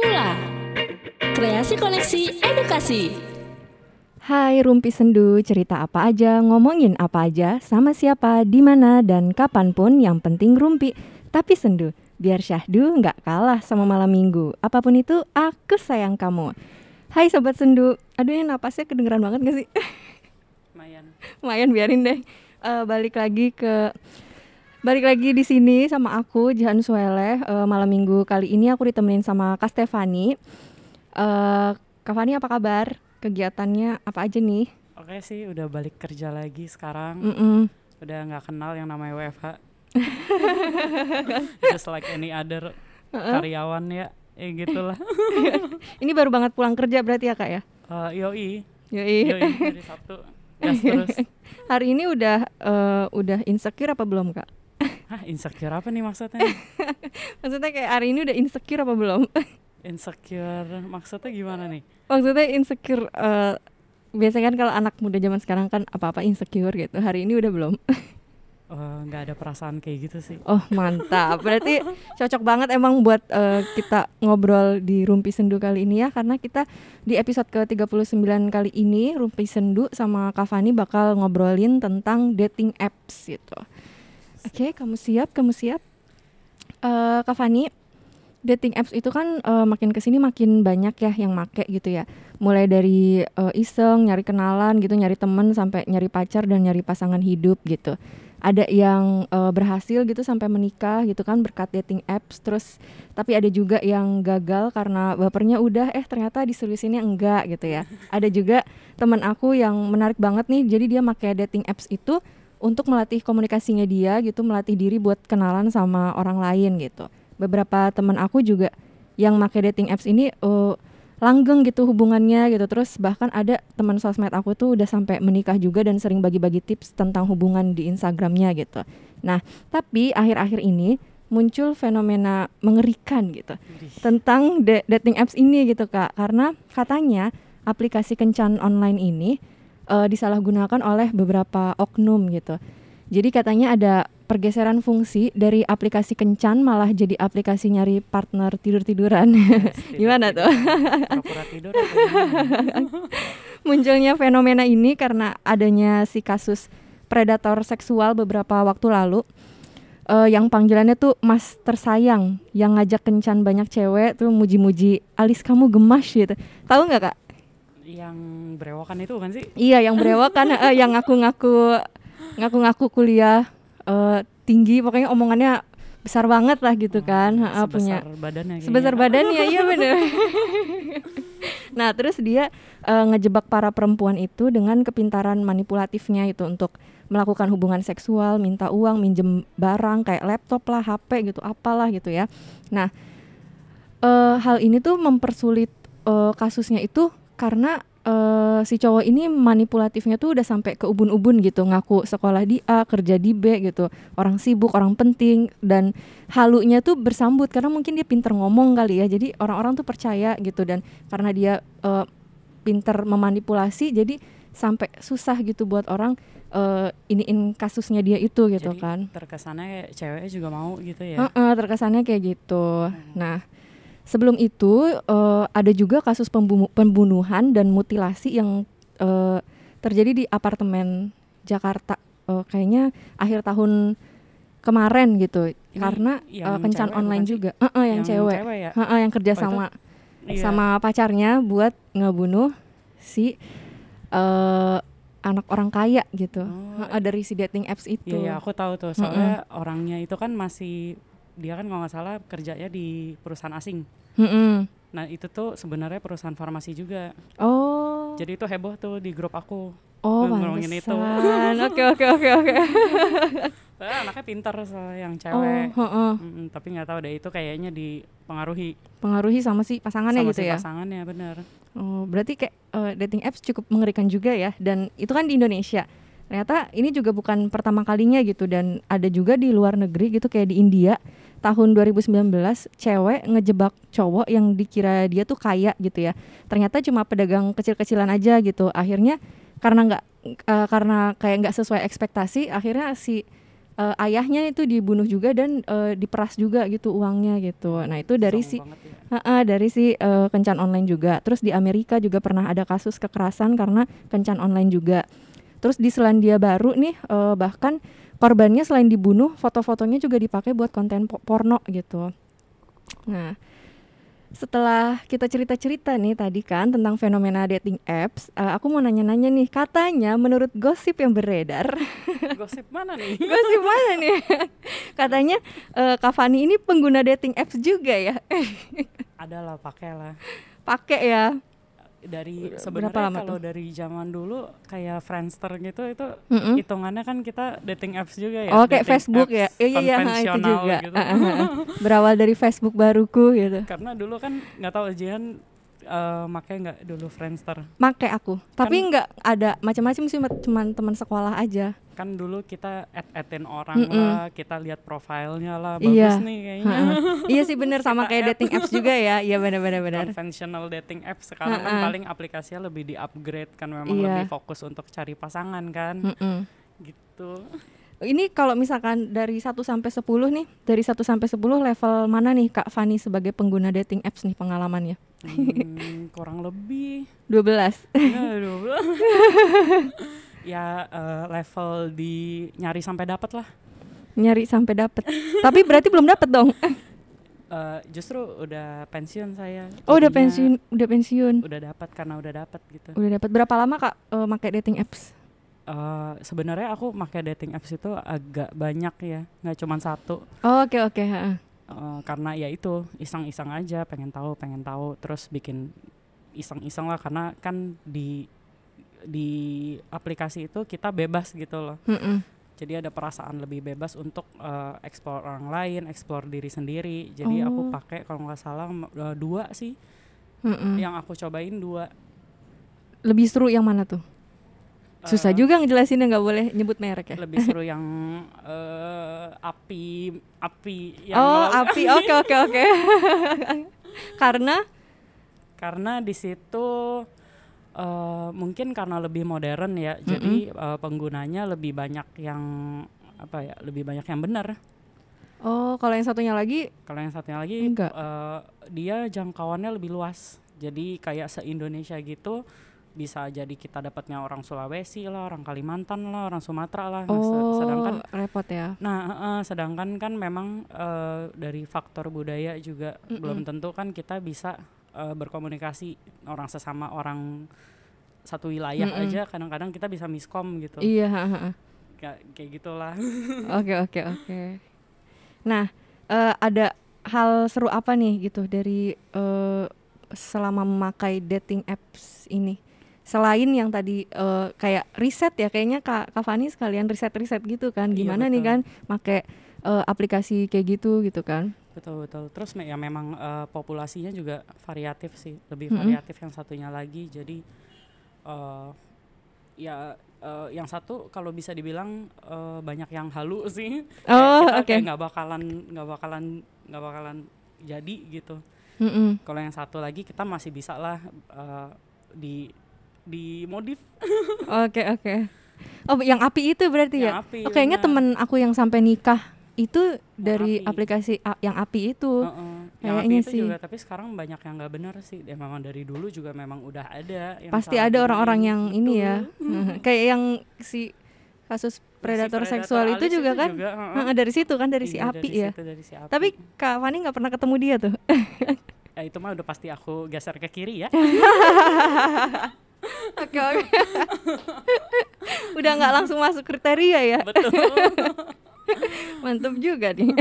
Mula Kreasi Koneksi Edukasi Hai Rumpi Sendu, cerita apa aja, ngomongin apa aja, sama siapa, di mana dan kapan pun yang penting Rumpi. Tapi Sendu, biar syahdu nggak kalah sama malam minggu. Apa pun itu, aku sayang kamu. Hai Sobat Sendu, aduh ini napasnya kedengeran banget gak sih? lumayan Lumayan biarin deh. Eh, balik lagi ke balik lagi di sini sama aku Jihan Sueleh. Eh, malam minggu kali ini aku ditemenin sama Kak Stefani. Eh, Kak Fani apa kabar? Kegiatannya apa aja nih? oke sih udah balik kerja lagi sekarang Mm-mm. udah nggak kenal yang namanya WFH just like any other karyawan ya ya gitulah Ini baru banget pulang kerja berarti ya kak ya? Eh, yoi Yoi. yoi dari Sabtu gas terus Hari ini udah eh, udah insecure apa belum kak? Hah insecure apa nih maksudnya Maksudnya kayak hari ini udah insecure apa belum? insecure maksudnya gimana nih Maksudnya insecure eh, biasanya kan kalau anak muda zaman sekarang kan apa-apa insecure gitu. Hari ini udah belum? Eh, nggak ada perasaan kayak gitu sih Oh mantap. Berarti cocok banget emang buat eh, kita ngobrol di Rumpi Sendu kali ini ya karena kita di episode ke-39 kali ini Rumpi Sendu sama Kak Fani bakal ngobrolin tentang dating apps gitu. Oke, kamu siap? Kamu siap? Eh Kak Fani, dating apps itu kan eh, makin ke sini makin banyak ya yang make gitu ya. Mulai dari eh, iseng, nyari kenalan gitu, nyari temen sampai nyari pacar dan nyari pasangan hidup gitu ada yang eh, berhasil gitu sampai menikah gitu kan berkat dating apps terus tapi ada juga yang gagal karena bapernya udah eh ternyata diseriusinnya enggak gitu ya ada juga teman aku yang menarik banget nih jadi dia pakai dating apps itu untuk melatih komunikasinya dia gitu melatih diri buat kenalan sama orang lain gitu. Beberapa teman aku juga yang pakai dating apps ini eh, langgeng gitu hubungannya gitu. Terus bahkan ada teman sosmed aku tuh udah sampai menikah juga dan sering bagi-bagi tips tentang hubungan di Instagramnya gitu. Nah tapi akhir-akhir ini muncul fenomena mengerikan gitu tentang da- dating apps ini gitu kak. Karena katanya aplikasi kencan online ini eh, disalahgunakan oleh beberapa oknum gitu. Jadi katanya ada pergeseran fungsi dari aplikasi kencan malah jadi aplikasi nyari partner tidur-tiduran. Gimana tuh? pura-pura tidur munculnya fenomena ini karena adanya si kasus predator seksual beberapa waktu lalu. Eh, yang panggilannya tuh Mas tersayang yang ngajak kencan banyak cewek tuh muji-muji alis kamu gemas gitu. Tahu nggak kak yang berewokan itu kan sih? Iya yang berewokan eh, yang ngaku-ngaku ngaku-ngaku kuliah eh, tinggi pokoknya omongannya besar banget lah gitu kan Heeh, punya sebesar badannya kayaknya. sebesar badannya iya bener. Nah terus dia eh, ngejebak para perempuan itu dengan kepintaran manipulatifnya itu untuk melakukan hubungan seksual minta uang minjem barang kayak laptop lah HP gitu apalah gitu ya. Nah eh, hal ini tuh mempersulit eh, kasusnya itu karena eh, si cowok ini manipulatifnya tuh udah sampai ke ubun-ubun gitu. Ngaku sekolah di A kerja di B gitu. Orang sibuk orang penting dan halunya tuh bersambut karena mungkin dia pinter ngomong kali ya. Jadi orang-orang tuh percaya gitu. Dan karena dia eh, pinter memanipulasi jadi sampai susah gitu buat orang eh, iniin kasusnya dia itu gitu Jadi kan. terkesannya ceweknya juga mau gitu ya? Heeh, terkesannya kayak gitu. Nah, sebelum itu eh, ada juga kasus pembunuh- pembunuhan dan mutilasi yang eh, terjadi di apartemen Jakarta. Eh, kayaknya akhir tahun kemarin gitu, Ini karena yang eh, kencan cewek online bukan sih? juga. Heeh, yang, cewek. ya Heeh, yang kerja Oh, itu sama Iya. sama pacarnya buat ngebunuh si eh, anak orang kaya gitu. Oh, Heeh, dari si dating apps itu. Iya, iya, aku tahu tuh. Soalnya orangnya itu kan masih dia kan kalau nggak salah kerjanya di perusahaan asing. Mm-mm. Nah itu tuh sebenarnya perusahaan farmasi juga. Oh. Jadi itu heboh tuh di grup aku. Oh, ngomongin itu. Oke, oke, oke, oke. Anaknya pintar yang Oh, cewek. heeh. Mm-mm, tapi nggak tahu deh itu kayaknya dipengaruhi Pengaruhi sama si pasangannya sama gitu si ya. pasangannya bener. Oh, berarti kayak eh, dating apps cukup mengerikan juga ya dan itu kan di Indonesia. Ternyata ini juga bukan pertama kalinya gitu dan ada juga di luar negeri gitu kayak di India tahun 2019 cewek ngejebak cowok yang dikira dia tuh kaya gitu ya. Ternyata cuma pedagang kecil-kecilan aja gitu. Akhirnya karena nggak eh, karena kayak nggak sesuai ekspektasi akhirnya si eh, ayahnya itu dibunuh juga dan eh, diperas juga gitu uangnya gitu. Nah, itu dari Serem si ya. Ha-ha, dari si eh, kencan online juga. Terus di Amerika juga pernah ada kasus kekerasan karena kencan online juga. Terus di Selandia Baru nih eh, bahkan korbannya selain dibunuh, foto-fotonya juga dipakai buat konten po- porno gitu. Nah, setelah kita cerita-cerita nih tadi kan tentang fenomena dating apps, eh, aku mau nanya-nanya nih, katanya menurut gosip yang beredar, Gosip mana nih? gosip mana nih? katanya eh, Kak Fani ini pengguna dating apps juga ya? Adalah pakai lah. Pakai ya? Dari sebenarnya kalau tuh? dari zaman dulu kayak Friendster gitu itu Mm-mm. hitungannya kan kita dating apps juga ya. Oh kayak dating Facebook ya? Iya iya itu juga. gitu. Berawal dari Facebook baruku gitu. Karena dulu kan nggak tahu Jihan eh make nggak dulu Friendster. Make aku, tapi Kan- nggak ada macam-macam sih cuman teman sekolah aja. Kan dulu kita add-addin orang Mm-mm. lah, kita lihat profilnya lah, bagus Iya. nih kayaknya. Ha, iya sih bener sama kayak add. dating apps juga ya. Iya benar-benar benar. Conventional dating apps sekarang kan paling aplikasinya lebih di-upgrade kan memang Iya. lebih fokus untuk cari pasangan kan. Mm-mm. Gitu. Ini kalau misalkan dari 1 sampai 10 nih, dari 1 sampai 10 level mana nih Kak Fani sebagai pengguna dating apps nih pengalamannya? Hmm, kurang lebih 12. ya, 12. ya eh, level di nyari sampai dapat lah. Nyari sampai dapet. tapi berarti belum dapet dong. Eh, justru udah pensiun saya. Oh, udah pensiun, udah pensiun. Udah dapat karena udah dapat gitu. Udah dapat berapa lama Kak eh, pakai dating apps? Eh, sebenarnya aku pakai dating apps itu agak banyak ya, nggak cuma satu. Oh, Oke oke, ha, ha. Eh, karena ya itu iseng-iseng aja, pengen tahu, pengen tahu, terus bikin iseng-iseng lah karena kan di di aplikasi itu kita bebas gitu loh. Mm-mm. Jadi ada perasaan lebih bebas untuk eh, explore orang lain, explore diri sendiri. Jadi aku Oh. pakai kalau nggak salah eh, dua sih, Mm-mm. yang aku cobain dua. Lebih seru yang mana tuh? Susah Eh, juga ngejelasinnya nggak boleh nyebut merek ya. Lebih seru yang eh, api api yang Oh, api. Oke oke oke. Karena karena di situ eh, mungkin karena lebih modern ya jadi eh, penggunanya lebih banyak yang apa ya lebih banyak yang benar oh, kalau yang satunya lagi kalau yang satunya lagi Enggak. eh, dia jangkauannya lebih luas jadi kayak se Indonesia gitu bisa jadi kita dapatnya orang Sulawesi lah orang Kalimantan lah orang Sumatera lah Nah, oh, sedangkan repot ya. Nah, eh, sedangkan kan memang eh, dari faktor budaya juga Mm-mm. belum tentu kan kita bisa eh, berkomunikasi orang sesama orang satu wilayah Mm-mm. aja kadang-kadang kita bisa miskom gitu. Iya, ha. Kayak kayak gitulah. Oke oke oke. Nah, eh, ada hal seru apa nih gitu dari eh, selama memakai dating apps ini? Selain yang tadi eh, kayak riset ya, kayaknya Kak, Kak Fani sekalian riset-riset gitu kan, Iya, gimana nih betul. kan pakai eh, aplikasi kayak gitu gitu kan? betul betul. Terus ya memang eh, populasinya juga variatif sih, lebih variatif yang satunya lagi. Jadi eh, ya eh, yang satu kalau bisa dibilang eh, banyak yang halu sih. Kayak Oh, kita oke. kayak nggak bakalan nggak bakalan nggak bakalan jadi gitu. Mm-mm. Kalau yang satu lagi kita masih bisa lah eh, di di modif Oke oke. Oh, yang api itu berarti yang ya? api. Oh, kayaknya benar. temen aku yang sampai nikah itu dari api. aplikasi a- yang api itu. Heeh. Yang api Kayaknya itu sih. juga tapi sekarang banyak yang nggak benar sih. Ya memang dari dulu juga memang udah ada yang Pasti ada orang-orang yang ini ya. Kayak yang si kasus Si predator, seksual itu juga kan? heeh. Heeh, dari situ kan dari si Iya, api dari ya. situ, dari si api. Tapi Kak Fani nggak pernah ketemu dia tuh. ya, itu mah udah pasti aku geser ke kiri ya. Oke oke. Udah nggak langsung masuk kriteria ya. Betul. Mantep juga nih.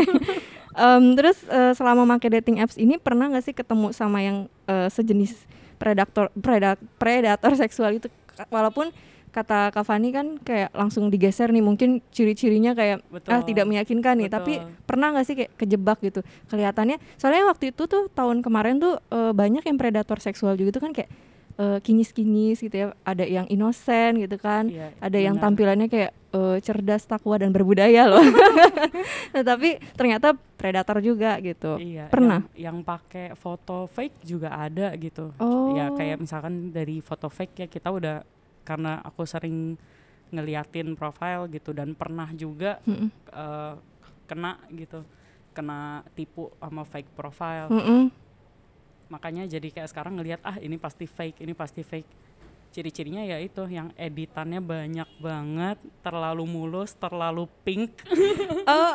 Em, terus eh, selama pakai dating apps ini pernah nggak sih ketemu sama yang eh, sejenis predator predak- predator seksual itu walaupun kata Kak Fani kan kayak langsung digeser nih mungkin ciri-cirinya kayak ah Betul. tidak meyakinkan nih tapi Betul. pernah nggak sih kayak kejebak gitu kelihatannya soalnya waktu itu tuh tahun kemarin tuh eh, banyak yang predator seksual juga tuh kan kayak eh, kinyis-kinyis gitu ya ada yang inosen gitu kan Iya, ada yang benar. tampilannya kayak eh, cerdas, takwa dan berbudaya loh. Nah, tapi ternyata predator juga gitu. Iya, Pernah? Yang, yang pakai foto fake juga ada gitu. Oh. Ya kayak misalkan dari foto fake ya kita udah karena aku sering ngeliatin profile gitu dan pernah juga Mm-mm. eh, kena gitu, kena tipu sama fake profile. Mm-mm. Makanya jadi kayak sekarang ngelihat ah ini pasti fake ini pasti fake ciri-cirinya ya itu yang editannya banyak banget terlalu mulus terlalu pink Oh.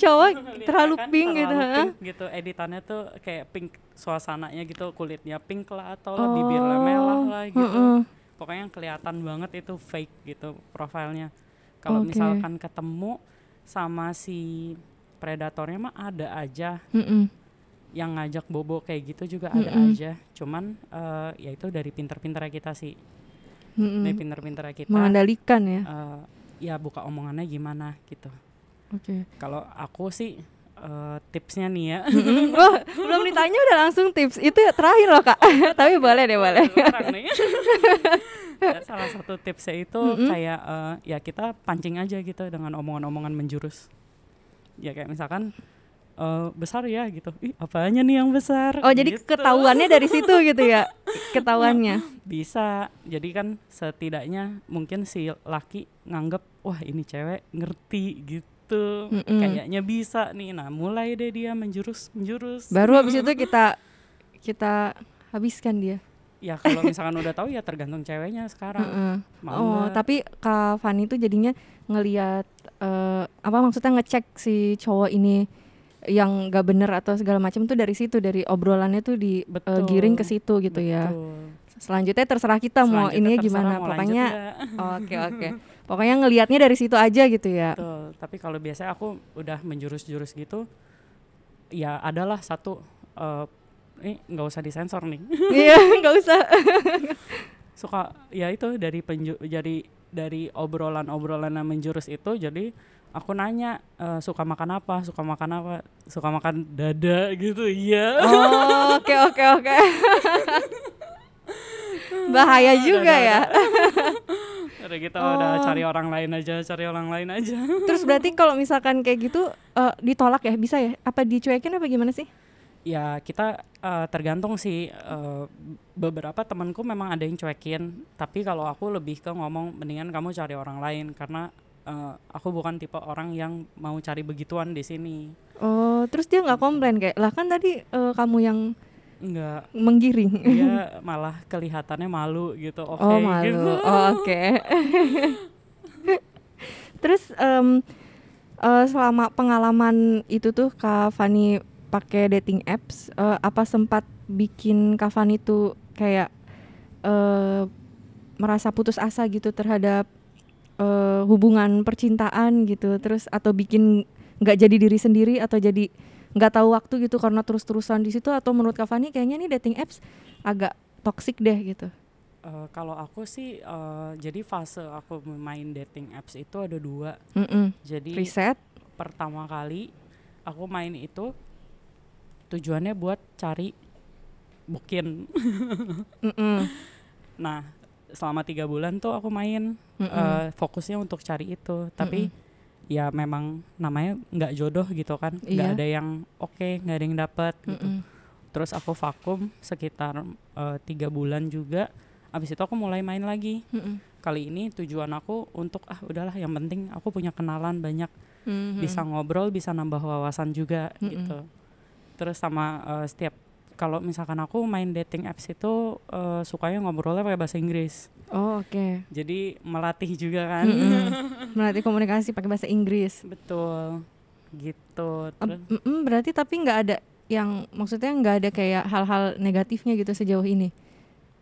Cowok terlalu kan pink gitu. terlalu ha? pink gitu editannya tuh kayak pink suasananya gitu kulitnya pink lah atau lah bibirnya merah lah gitu heeh. pokoknya yang kelihatan banget itu fake gitu profilnya kalau Oke. misalkan ketemu sama si predatornya mah ada aja Mm-mm. Yang ngajak bobo kayak gitu juga ada Mm-mm. aja cuman eh, ya itu dari pinter-pinternya kita sih Mm-mm. dari pinter-pinternya kita Mengendalikan ya. eh, ya buka omongannya gimana gitu Oke. kalau aku sih eh, tipsnya nih ya. Wah, belum ditanya udah langsung tips. Itu terakhir loh, Kak. Tapi boleh deh, boleh. orang nih. Ya, salah satu tipsnya itu Mm-mm. kayak eh, ya kita pancing aja gitu dengan omongan-omongan menjurus. Ya kayak misalkan eh, besar ya gitu. Ih, apanya nih yang besar? Oh, jadi Gitu. ketahuannya dari situ gitu ya. Ketahuannya. bisa. Jadi kan setidaknya mungkin si laki nganggep wah ini cewek ngerti gitu. Mm-mm. Kayaknya bisa nih. Nah, mulai deh dia menjurus menjurus. Baru habis itu kita kita habiskan dia. ya kalau misalkan udah tahu ya tergantung ceweknya sekarang. Heeh. Mau Oh, tapi Kak Fani tuh jadinya ngelihat eh, apa maksudnya ngecek si cowok ini yang gak bener atau segala macam tuh dari situ dari obrolannya tuh di eh, giring ke situ gitu ya. Betul. Selanjutnya terserah kita mau Selanjutnya ininya terserah gimana. mau Pokoknya oke oke. Pokoknya ngelihatnya dari situ aja gitu ya. Betul. Tapi kalau biasanya aku udah menjurus-jurus gitu, ya adalah satu eh, ini nggak usah disensor nih. Iya, nggak usah. Suka ya itu dari penju jadi dari obrolan-obrolan yang menjurus itu jadi aku nanya eh, suka makan apa, suka makan apa, suka makan dada gitu. Iya. Oh, oke oke oke. Bahaya juga ya. Udah kita udah Oh. cari orang lain aja, cari orang lain aja. Terus berarti kalau misalkan kayak gitu eh, ditolak ya bisa ya? Apa dicuekin apa gimana sih? ya kita eh, tergantung sih eh, beberapa temanku memang ada yang cuekin tapi kalau aku lebih ke ngomong mendingan kamu cari orang lain karena eh, aku bukan tipe orang yang mau cari begituan di sini Oh, terus dia nggak komplain kayak lah kan tadi eh, kamu yang enggak menggiring. dia malah kelihatannya malu gitu oke oh malu. gitu Oh, oke. terus em, eh, selama pengalaman itu tuh Kak Fani pakai dating apps, eh, apa sempat bikin Kak Fani tuh kayak eh, merasa putus asa gitu terhadap eh, hubungan percintaan gitu, terus atau bikin nggak jadi diri sendiri atau jadi nggak tahu waktu gitu karena terus-terusan di situ atau menurut Kak Fani kayaknya nih dating apps agak toxic deh gitu. Eh, kalau aku sih eh, jadi fase aku main dating apps itu ada dua Mm-mm. jadi Riset. pertama kali aku main itu tujuannya buat cari bukin. Nah, selama tiga bulan tuh aku main Mm-mm. eh, fokusnya untuk cari itu. Tapi ya memang namanya nggak jodoh gitu kan, nggak Iya. ada yang oke, nggak ada yang dapat gitu. Mm-mm. Terus aku vakum sekitar eh, tiga bulan juga. Abis itu aku mulai main lagi. Mm-mm. Kali ini tujuan aku untuk ah udahlah yang penting aku punya kenalan banyak, Mhm. bisa ngobrol, bisa nambah wawasan juga Mm-mm. gitu. Terus sama eh, setiap kalau misalkan aku main dating apps itu eh, sukanya ngobrolnya pakai bahasa Inggris. Oh oke. Jadi melatih juga kan. Mm-mm. Melatih komunikasi pakai bahasa Inggris. Betul. Gitu. Terus mm-mm, berarti tapi nggak ada yang maksudnya nggak ada kayak hal-hal negatifnya gitu sejauh ini.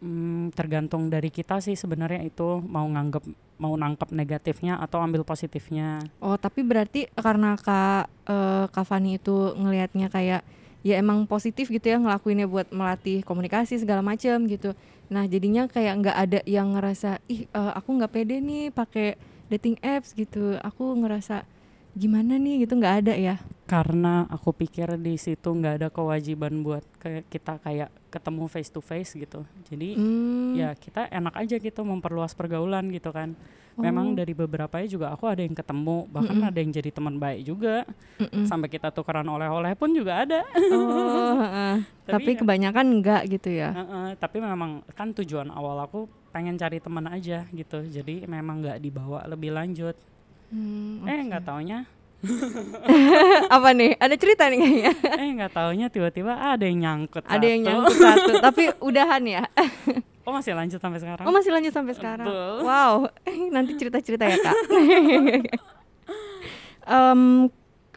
mm, tergantung dari kita sih sebenarnya itu mau nganggep mau nangkep negatifnya atau ambil positifnya. Oh tapi berarti karena kak eh, Kak Fani itu ngelihatnya kayak ya emang positif gitu ya ngelakuinnya buat melatih komunikasi segala macam gitu. Nah jadinya kayak nggak ada yang ngerasa ih eh, aku nggak pede nih pakai dating apps gitu. Aku ngerasa gimana nih gitu nggak ada ya. Karena aku pikir di situ nggak ada kewajiban buat kayak kita kayak ketemu face to face gitu. Jadi Hmm. ya kita enak aja gitu memperluas pergaulan gitu kan. Memang Oh. dari beberapa juga aku ada yang ketemu, bahkan Mm-mm. ada yang jadi teman baik juga. Mm-mm. Sampai kita tukeran oleh-oleh pun juga ada. Oh, heeh. tapi ya- kebanyakan enggak gitu ya. Heeh, tapi memang kan tujuan awal aku pengen cari teman aja gitu jadi memang nggak dibawa lebih lanjut Hmm, eh oke. nggak taunya Apa nih? Ada cerita nih kayaknya. eh nggak taunya tiba-tiba ada yang nyangkut Ada yang satu. nyangkut satu, tapi udahan ya. oh masih lanjut sampai sekarang Oh masih lanjut sampai sekarang. Betul. Wow, nanti cerita-cerita ya kak. Em,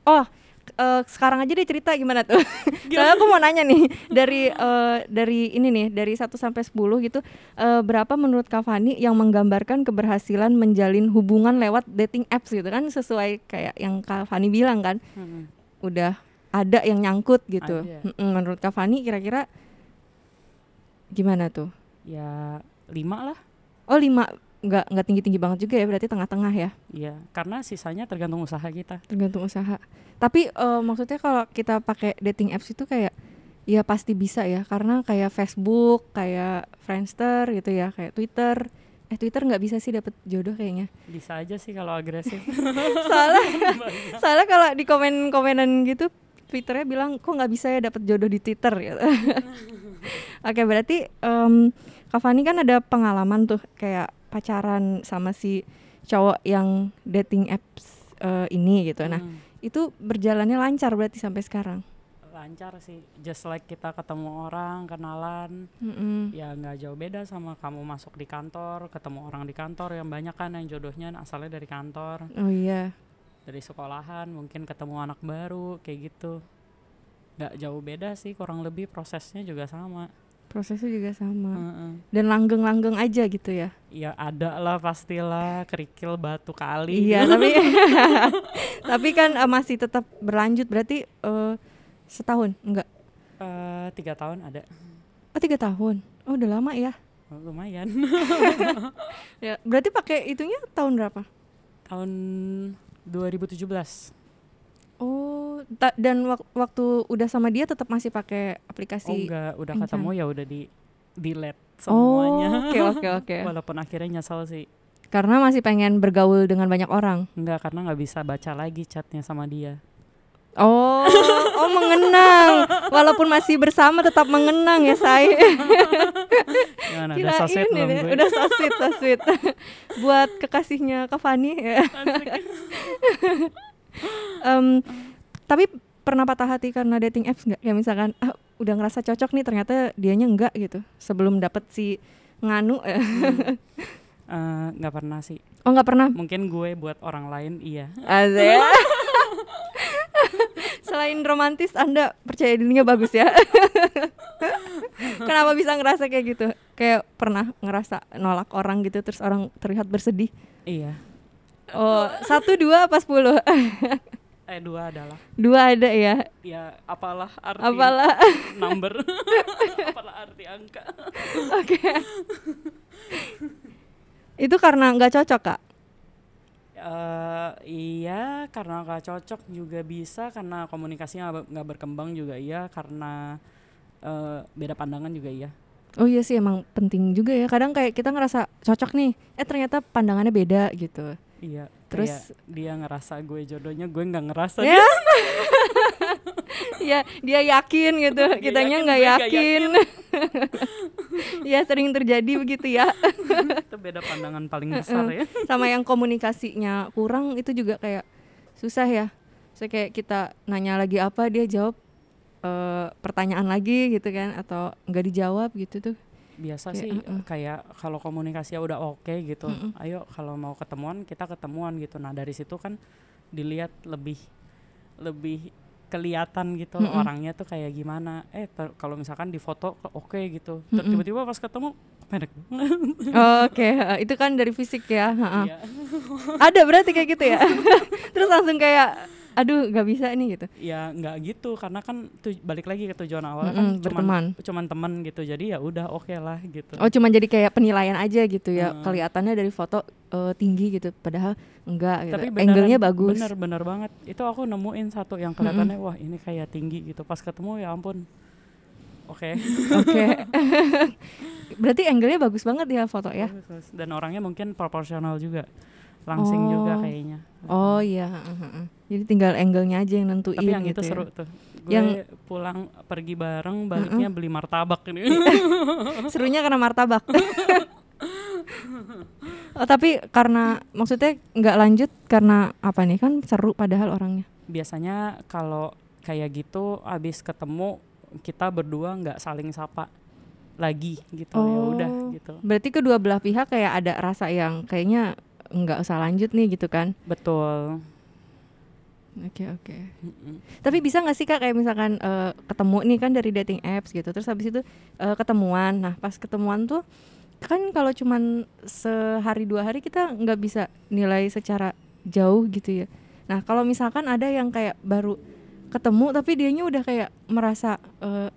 oh, eh, sekarang aja deh cerita gimana tuh? Soalnya aku mau nanya nih dari eh, dari ini nih dari 1 sampai 10 gitu, eh, berapa menurut Kak Fani yang menggambarkan keberhasilan menjalin hubungan lewat dating apps gitu kan sesuai kayak yang Kak Fani bilang kan, Mm-mm. udah ada yang nyangkut gitu. Ada. Menurut Kak Fani kira-kira gimana tuh? ya lima lah Oh lima nggak nggak tinggi tinggi banget juga ya berarti tengah-tengah ya Iya, karena sisanya tergantung usaha kita. tergantung usaha. Tapi eh, maksudnya kalau kita pakai dating apps itu kayak ya pasti bisa ya karena kayak Facebook, kayak Friendster gitu ya, kayak Twitter. Eh Twitter nggak bisa sih dapet jodoh kayaknya. Bisa aja sih kalau agresif. soalnya soalnya kalau di komen-komenan gitu Twitternya bilang kok nggak bisa ya dapet jodoh di Twitter gitu. Oke berarti em Kak Fani kan ada pengalaman tuh kayak pacaran sama si cowok yang dating apps eh, ini gitu. Nah Hmm, itu berjalannya lancar berarti sampai sekarang. lancar sih. Just like kita ketemu orang, kenalan, Mm-mm. ya nggak jauh beda sama kamu masuk di kantor, ketemu orang di kantor yang banyak kan yang jodohnya asalnya dari kantor, Oh iya. dari sekolahan, mungkin ketemu anak baru kayak gitu. Nggak jauh beda sih, kurang lebih prosesnya juga sama. Prosesnya juga sama. Heeh. Dan langgeng-langgeng aja gitu ya. Ya ada lah pastilah kerikil batu kali. Iya, tapi tapi kan eh, masih tetap berlanjut berarti eh, setahun enggak? Eh, tiga tahun ada, Oh tiga tahun. Oh udah lama ya. Oh, lumayan. Ya berarti pakai itunya tahun berapa? tahun 2017. Oh ta- dan wak- waktu udah sama dia tetap masih pakai Oh aplikasi. enggak, udah kencan. ketemu ya udah di delete Oh, semuanya. Oke oke oke. Walaupun akhirnya nyesel sih. Karena masih pengen bergaul dengan banyak orang. Enggak, karena nggak bisa baca lagi chatnya sama dia. Oh, oh mengenang. Walaupun masih bersama tetap mengenang ya saya. Gimana, udah ini, gue? udah so sweet. Buat kekasihnya Kak Fani ya. Em, tapi pernah patah hati karena dating apps nggak? Ya misalkan ah, udah ngerasa cocok nih ternyata dianya enggak gitu. Sebelum dapet si nganu eh. Eh, nggak pernah sih. Oh nggak pernah. Mungkin gue buat orang lain iya. Asik. Selain romantis, Anda percaya dirinya bagus ya. Kenapa bisa ngerasa kayak gitu? Kayak pernah ngerasa nolak orang gitu terus orang terlihat bersedih. Iya. Oh, satu, dua, apa sepuluh? Eh dua adalah Dua ada ya. ya apalah arti Apalah. number. apalah arti angka. Oke. Itu karena nggak cocok kak. Eh iya karena gak cocok juga bisa karena komunikasinya nggak- nggak berkembang juga iya karena eh, beda pandangan juga iya. Oh iya sih emang penting juga ya. Kadang kayak kita ngerasa cocok nih, eh ternyata pandangannya beda gitu. Iya. Terus- dia ngerasa gue jodohnya, gue nggak ngerasa. Ya. ya dia yakin gitu, Dia kitanya nggak yakin. ya sering terjadi begitu ya. Itu beda pandangan paling besar ya. Sama yang komunikasinya kurang itu juga kayak susah ya. So kayak kita nanya lagi apa dia jawab eh, pertanyaan lagi gitu kan atau nggak dijawab gitu tuh. Biasa Kayak, sih uh-uh. kayak kalau komunikasi udah oke gitu. Mm-mm. Ayo kalau mau ketemuan kita ketemuan gitu. Nah, dari situ kan dilihat lebih lebih kelihatan gitu Mm-mm. orangnya tuh kayak gimana. Eh kalau misalkan di foto oke gitu. Ter- Mm-mm. Tiba-tiba pas ketemu pendek banget. Oke, eh, itu kan dari fisik ya. ha-ha. Iya. Ada berarti kayak gitu ya. Terus langsung kayak aduh nggak bisa nih gitu. ya nggak gitu karena kan tuh balik lagi ke tujuan awal Mm-mm, kan berteman. cuman cuman teman gitu jadi ya udah oke lah gitu Oh cuma jadi kayak penilaian aja gitu ya. Heeh. Kelihatannya dari foto eh, tinggi gitu, padahal enggak gitu. tapi beneran- Angle-nya bagus. bener bener banget itu aku nemuin satu yang kelihatannya wah ini kayak tinggi gitu pas ketemu ya ampun oke Oke. Berarti angle-nya bagus banget ya foto ya. Dan orangnya mungkin proporsional juga langsing juga Oh. kayaknya Oh iya, heeh, heeh. Jadi tinggal angle-nya aja yang nentuin tapi yang gitu itu ya. seru tuh. Gue Yang- pulang pergi bareng baliknya beli martabak ini. Serunya karena martabak. oh, tapi karena maksudnya nggak lanjut karena apa nih? Kan seru padahal orangnya. Biasanya kalau kayak gitu abis ketemu kita berdua nggak saling sapa lagi gitu. Ya udah Oh. gitu. Berarti kedua belah pihak kayak ada rasa yang kayaknya nggak usah lanjut nih gitu kan? Betul oke oke Mm-mm. Tapi bisa nggak sih kak kayak misalkan eh, ketemu nih kan dari dating apps gitu, terus habis itu eh, ketemuan. Nah pas ketemuan tuh kan kalau cuman sehari dua hari kita nggak bisa nilai secara jauh gitu ya. Nah kalau misalkan ada yang kayak baru ketemu tapi dianya udah kayak merasa eh,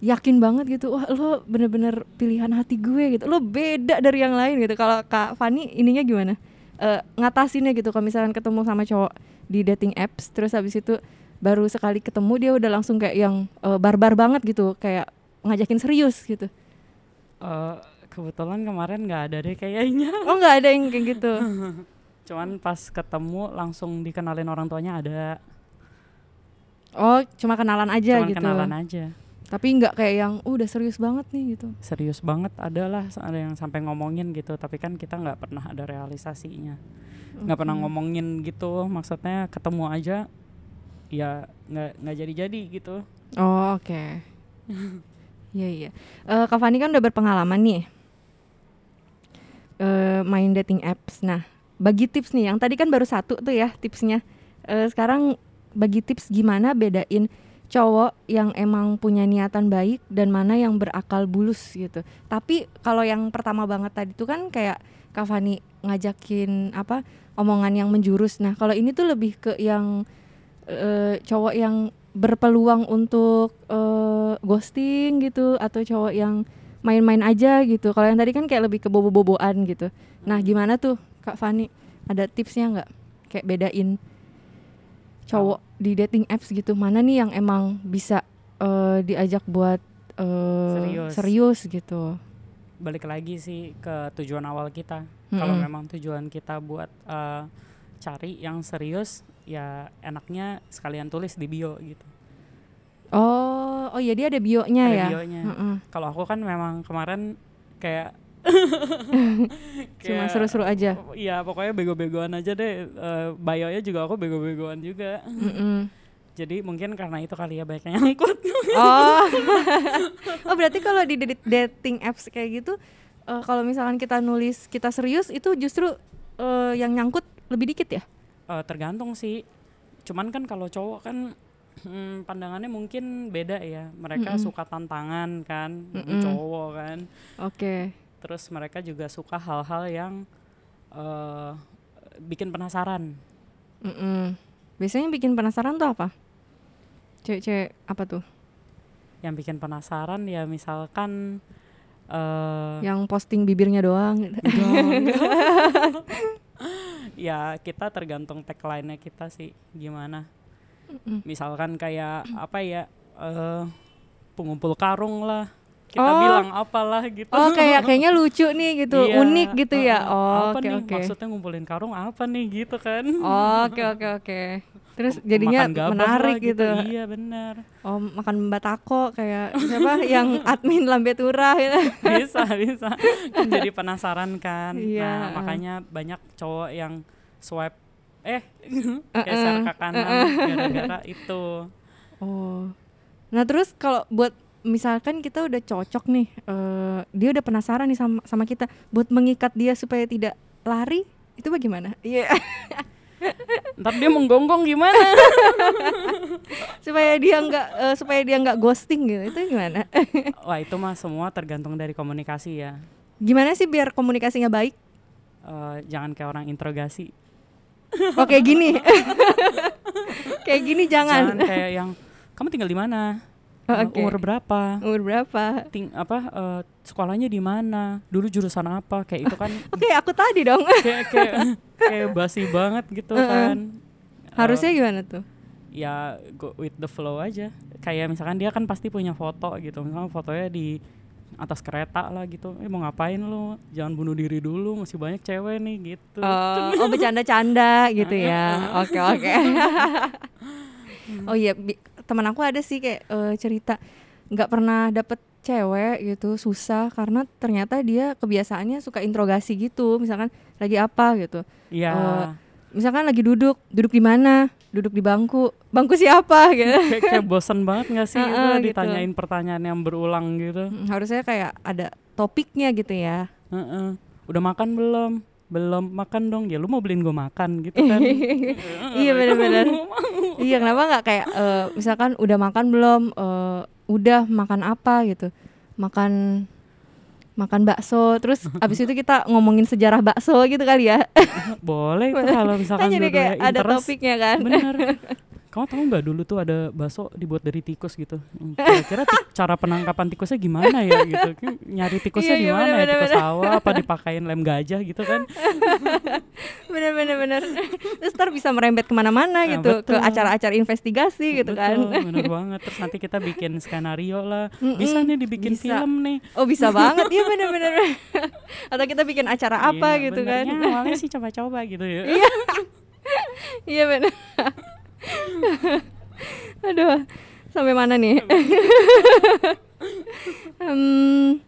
yakin banget gitu, wah lo bener-bener pilihan hati gue gitu, lo beda dari yang lain gitu. Kalau kak Fani ininya gimana? Eh, ngatasinnya gitu kalau misalkan ketemu sama cowok di dating apps terus habis itu baru sekali ketemu dia udah langsung kayak yang eh, barbar banget gitu kayak ngajakin serius gitu. Eh, kebetulan kemarin nggak ada deh kayaknya. Oh nggak ada yang kayak gitu? Cuman pas ketemu langsung dikenalin orang tuanya ada. Oh cuma kenalan aja cuman gitu? kenalan aja tapi nggak kayak yang "Uh, udah serius banget nih gitu. Serius banget adalah ada yang sampai ngomongin gitu. Tapi kan kita nggak pernah ada realisasinya. Nggak pernah ngomongin gitu. Maksudnya ketemu aja ya nggak nggak jadi jadi gitu. Oh oke. Iya iya. Eh, Kak Fani kan udah berpengalaman nih eh, main dating apps. Nah bagi tips nih yang tadi kan baru satu tuh ya tipsnya. Eh, sekarang bagi tips gimana bedain cowok yang emang punya niatan baik dan mana yang berakal bulus gitu. Tapi kalau yang pertama banget tadi tuh kan kayak Kak Fani ngajakin apa omongan yang menjurus. Nah kalau ini tuh lebih ke yang eh, cowok yang berpeluang untuk eh, ghosting gitu atau cowok yang main-main aja gitu. Kalau yang tadi kan kayak lebih ke bobo-boboan gitu. Nah gimana tuh Kak Fani? Ada tipsnya nggak? Kayak bedain cowok di dating apps gitu mana nih yang emang bisa eh, diajak buat eh, Serius. serius gitu. balik lagi sih ke tujuan awal kita kalau Mm-mm. memang tujuan kita buat eh, cari yang serius ya enaknya sekalian tulis di bio gitu Oh, oh ya dia ada bionya ada ya. bionya Heeh. kalau aku kan memang kemarin kayak Cuma seru-seru aja. Iya pokoknya bego-begoan aja deh eh, bio-nya juga aku bego-begoan juga Mm-mm. jadi mungkin karena itu kali ya banyak yang nyangkut Oh, oh berarti kalau di dating apps kayak gitu, eh, kalau misalkan kita nulis kita serius itu justru eh, yang nyangkut lebih dikit ya? Eh, tergantung sih cuman kan kalau cowok kan hmm, pandangannya mungkin beda ya mereka Mm-mm. suka tantangan kan Mm-mm. cowok kan Oke. Terus mereka juga suka hal-hal yang eh bikin penasaran Mm-mm. Biasanya yang bikin penasaran tuh apa? Cewek-cewek apa tuh? yang bikin penasaran ya misalkan eh Yang posting bibirnya doang. ya kita tergantung tagline-nya kita sih gimana Mm-mm. misalkan kayak apa ya eh pengumpul karung lah kita Oh. bilang apalah gitu Oh kayak kayaknya lucu nih gitu, Iya, unik gitu ya. uh-uh. Oh apa oke nih oke. maksudnya ngumpulin karung apa nih gitu kan Oh, Oke oke oke. Terus jadinya menarik lah gitu. iya benar Oh makan batako kayak siapa yang admin lambe turah gitu. bisa bisa kan jadi penasaran kan Iya, nah uh. makanya banyak cowok yang swipe eh geser ke kanan gara-gara itu Oh. Nah terus kalau buat misalkan kita udah cocok nih, eh, dia udah penasaran nih sama sama kita, buat mengikat dia supaya tidak lari, itu bagaimana? Iya. ntar dia menggonggong gimana supaya dia nggak eh, supaya dia nggak ghosting gitu, itu gimana? wah itu mah semua tergantung dari komunikasi ya gimana sih biar komunikasinya baik? Eh, jangan kayak orang interogasi Oh kayak gini, kayak gini jangan. jangan kayak yang kamu tinggal di mana Oh, oke. umur berapa Umur berapa? ting apa eh, sekolahnya di mana dulu jurusan apa kayak itu kan Oke aku tadi dong. kayak kayak kayak basi banget gitu Uh-uh. kan Harusnya Eh, gimana tuh? ya go with the flow aja kayak misalkan dia kan pasti punya foto gitu misalnya fotonya di atas kereta lah gitu eh mau ngapain lu jangan bunuh diri dulu masih banyak cewek nih gitu Oh, oh bercanda-canda gitu ya. Oke oke. oh iya, teman aku ada sih kayak eh, cerita nggak pernah dapet cewek gitu susah karena ternyata dia kebiasaannya suka interogasi gitu misalkan lagi apa gitu Iya. Eh, misalkan lagi duduk duduk di mana duduk di bangku bangku siapa gitu kayak, kayak bosan banget gak sih itu Heeh, gitu. ditanyain pertanyaan yang berulang gitu. Mm, harusnya kayak ada topiknya gitu ya Heeh. Udah makan belum? Belum makan dong. Ya lu mau beliin gue makan gitu kan. iya benar-benar iya kenapa nggak kayak eh, misalkan udah makan belum Eh, udah makan apa gitu makan makan bakso terus abis itu kita ngomongin sejarah bakso gitu kali ya Boleh itu kalau misalkan kan jadi kayak ada interest. topiknya kan Bener. Kamu tahu nggak dulu tuh ada bakso dibuat dari tikus gitu? Hmm, Kira-kira cara penangkapan tikusnya gimana ya gitu? Nyari tikusnya Iya, di iya, mana ya? Tikus sawah apa dipakein lem gajah gitu kan? bener bener bener terus ntar bisa merembet ke mana-mana Nah, gitu ke betul. acara-acara investigasi gitu kan Betul, bener banget. Terus nanti kita bikin skenario lah. Bisa nih dibikin bisa. film nih. oh bisa banget iya bener bener atau kita bikin acara apa Iya, gitu kan Ya, awalnya sih coba-coba gitu ya. iya bener aduh sampai mana nih Hmm.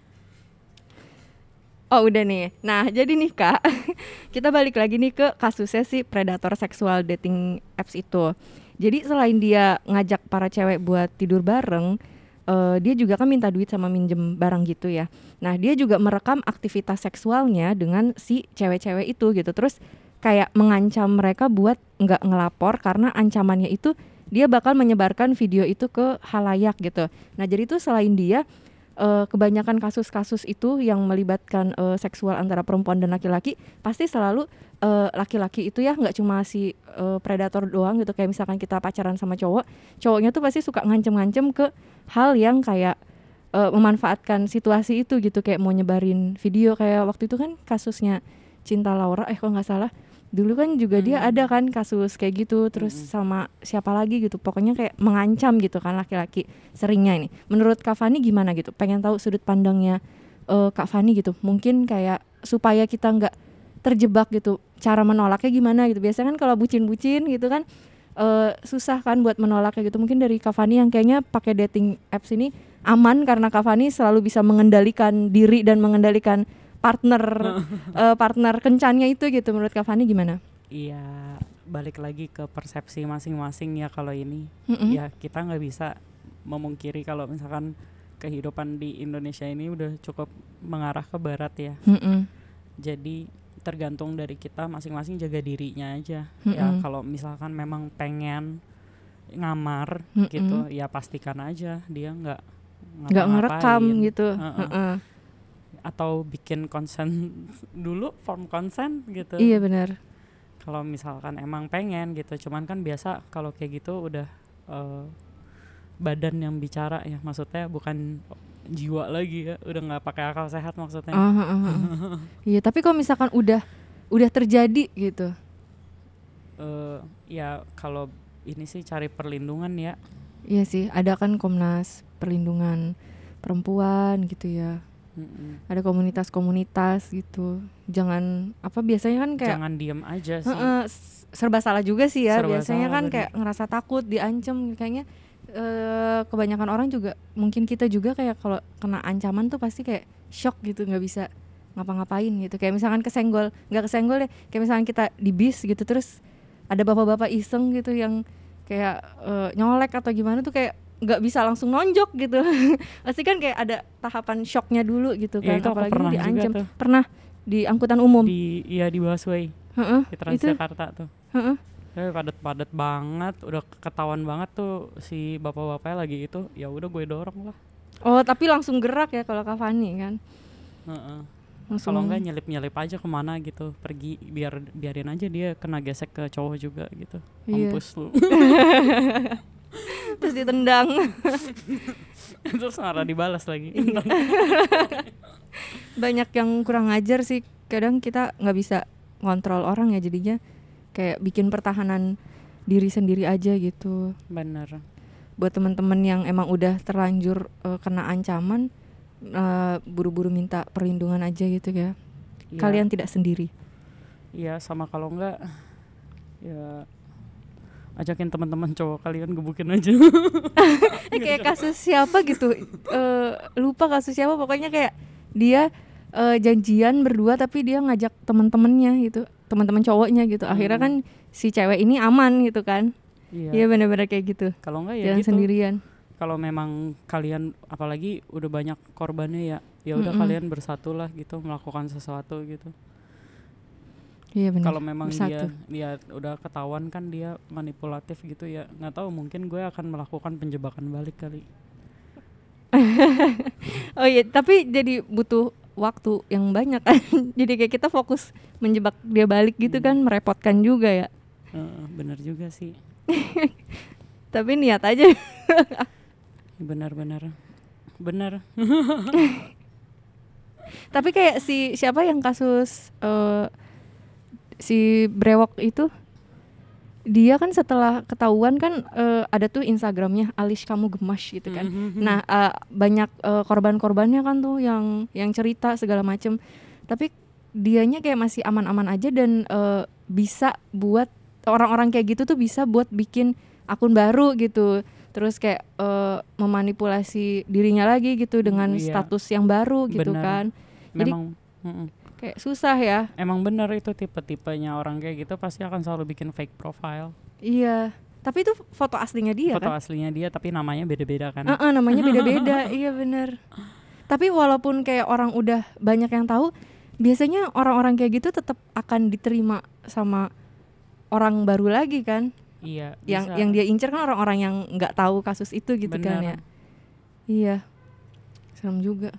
Oh udah nih. Nah jadi nih kak, kita balik lagi nih ke kasusnya si predator seksual dating apps itu. Jadi selain dia ngajak para cewek buat tidur bareng, eh, dia juga kan minta duit sama minjem barang gitu ya. Nah dia juga merekam aktivitas seksualnya dengan si cewek-cewek itu gitu. Terus kayak mengancam mereka buat nggak ngelapor karena ancamannya itu dia bakal menyebarkan video itu ke halayak gitu. Nah jadi itu selain dia eh, kebanyakan kasus-kasus itu yang melibatkan eh, seksual antara perempuan dan laki-laki pasti selalu eh, laki-laki itu ya nggak cuma si eh, predator doang gitu. Kayak misalkan kita pacaran sama cowok cowoknya tuh pasti suka ngancem-ngancem ke hal yang kayak eh, memanfaatkan situasi itu gitu. Kayak mau nyebarin video kayak waktu itu kan kasusnya Cinta Laura eh kok nggak salah dulu kan juga dia Hmm. ada kan kasus kayak gitu terus Mm-mm. sama siapa lagi gitu. Pokoknya kayak mengancam gitu kan laki-laki seringnya ini. Menurut Kak Fani gimana gitu? Pengen tahu sudut pandangnya eh, Kak Fani gitu. Mungkin kayak supaya kita nggak terjebak gitu cara menolaknya gimana gitu. Biasanya kan kalau bucin-bucin gitu kan eh, susah kan buat menolaknya gitu. Mungkin dari Kak Fani yang kayaknya pakai dating apps ini aman karena Kak Fani selalu bisa mengendalikan diri dan mengendalikan partner eh, partner kencannya itu gitu menurut Kak Fani gimana? Iya, balik lagi ke persepsi masing-masing ya kalau ini. Mm-mm. Ya kita nggak bisa memungkiri kalau misalkan kehidupan di Indonesia ini udah cukup mengarah ke barat ya. Mm-mm. Jadi tergantung dari kita masing-masing jaga dirinya aja. Ya Mm-mm. kalau misalkan memang pengen ngamar Mm-mm. gitu, ya pastikan aja dia nggak nggak ngerekam gitu. Heeh. Heeh. Atau bikin konsen dulu form konsen gitu. Iya benar. kalau misalkan emang pengen gitu cuman kan biasa kalau kayak gitu udah eh, badan yang bicara ya maksudnya bukan jiwa lagi ya udah nggak pakai akal sehat maksudnya ah, ah. Iya tapi kalau misalkan udah udah terjadi gitu. Eh, ya kalau ini sih cari perlindungan ya Iya sih ada kan Komnas Perlindungan Perempuan gitu ya. Mm-mm. Ada komunitas-komunitas gitu. Jangan apa biasanya kan kayak jangan diem aja sih s- serba salah juga sih ya. Serba Biasanya kan bener. kayak ngerasa takut, diancam kayaknya eh kebanyakan orang juga mungkin kita juga kayak kalau kena ancaman tuh pasti kayak shock gitu, nggak bisa ngapa-ngapain gitu. Kayak misalkan kesenggol, nggak kesenggol deh. Kayak misalkan kita di bis gitu terus ada bapak-bapak iseng gitu yang kayak eh, nyolek atau gimana tuh kayak nggak bisa langsung nonjok gitu. pasti kan kayak ada tahapan shocknya dulu gitu Ya, kan. itu aku Apalagi pernah diancam. tuh. Pernah di angkutan umum. di ya di busway Heeh, di Transjakarta tuh heeh. tapi padat-padat banget udah ketahuan banget tuh si bapak-bapaknya lagi itu ya udah gue dorong lah Oh, tapi langsung gerak ya kalau Kak Fani kan? Heeh. Langsung. kalau enggak nyelip-nyelip aja ke mana gitu pergi biar biarin aja dia kena gesek ke cowok juga gitu Iya. mampus lu terus ditendang. terus marah dibalas lagi Iya. Banyak yang kurang ajar sih. Kadang kita nggak bisa ngontrol orang ya jadinya kayak bikin pertahanan diri sendiri aja gitu. bener Buat teman-teman yang emang udah terlanjur eh, kena ancaman eh, buru-buru minta perlindungan aja gitu ya. Iya, Kalian tidak sendiri. iya sama kalau enggak ya ajakin teman-teman cowok kalian gebukin aja. Eh, kayak kasus siapa gitu. Eh lupa kasus siapa pokoknya kayak dia eh, janjian berdua tapi dia ngajak teman-temannya gitu teman-teman cowoknya gitu. Akhirnya kan si cewek ini aman gitu kan. Iya. Iya benar-benar kayak gitu. Kalau enggak ya gitu. sendirian. Kalau memang kalian apalagi udah banyak korbannya ya ya udah Mm-mm. kalian bersatulah gitu melakukan sesuatu gitu iya benar kalau memang bersatu. dia dia udah ketahuan kan dia manipulatif gitu ya nggak tahu mungkin gue akan melakukan penjebakan balik kali. Oh iya tapi jadi butuh waktu yang banyak kan. Jadi kayak kita fokus menjebak dia balik gitu Hmm. kan merepotkan juga ya. Eh, bener juga sih. Tapi niat aja. Benar-benar benar tapi kayak si siapa yang kasus eh, si brewok itu dia kan setelah ketahuan kan eh, ada tuh Instagramnya Alish kamu gemas gitu kan Mhm. nah eh, banyak eh, korban-korbannya kan tuh yang yang cerita segala macem tapi dianya kayak masih aman-aman aja dan eh, bisa buat orang-orang kayak gitu tuh bisa buat bikin akun baru gitu terus kayak eh, memanipulasi dirinya lagi gitu dengan Iya. status yang baru gitu Benar. kan Jadi- memang mm-mm. Kayak susah ya. Emang bener itu tipe-tipenya orang kayak gitu pasti akan selalu bikin fake profile. Iya tapi itu foto aslinya dia foto kan? aslinya dia tapi namanya beda-beda kan? Heeh, namanya beda-beda. Iya bener. Tapi walaupun kayak orang udah banyak yang tahu biasanya orang-orang kayak gitu tetap akan diterima sama orang baru lagi kan? Iya yang bisa. yang dia incer kan orang-orang yang nggak tahu kasus itu gitu kan ya? Bener. iya. Serem juga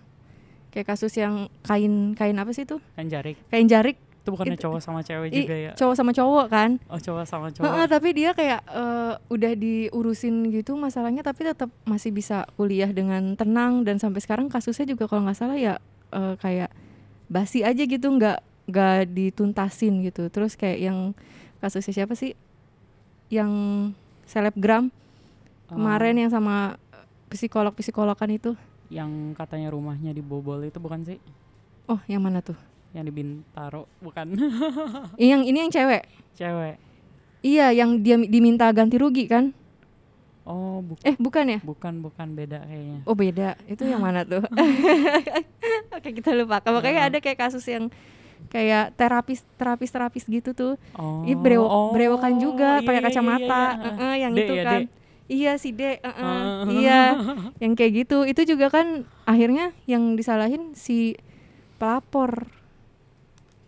kayak kasus yang kain kain apa sih itu? Kan jarik. Kain jarik. Itu bukannya cowok sama cewek i- juga ya? cowok sama cowok kan? Oh cowok sama cowok. tapi dia kayak eh, udah diurusin gitu masalahnya tapi tetap masih bisa kuliah dengan tenang. Dan sampai sekarang kasusnya juga kalau nggak salah ya eh, kayak basi aja gitu nggak nggak dituntasin gitu. Terus kayak yang kasusnya siapa sih? Yang selebgram Oh, kemarin yang sama psikolog psikologan itu yang katanya rumahnya dibobol itu bukan sih oh yang mana tuh yang di Bintaro bukan yang ini yang cewek cewek iya yang dia diminta ganti rugi kan oh bu- eh bukan ya bukan bukan beda kayaknya Oh beda, itu yang mana tuh? Oke kita lupakan. Makanya Ya. ada kayak kasus yang kayak terapis terapis terapis gitu tuh. oh Ih brewok oh, brewokan juga iya, pakai iya, iya, kacamata, iya. Heeh, yang D itu ya, kan. D. Iya si D, heeh, Ah. iya, yang kayak gitu. Itu juga kan akhirnya yang disalahin si pelapor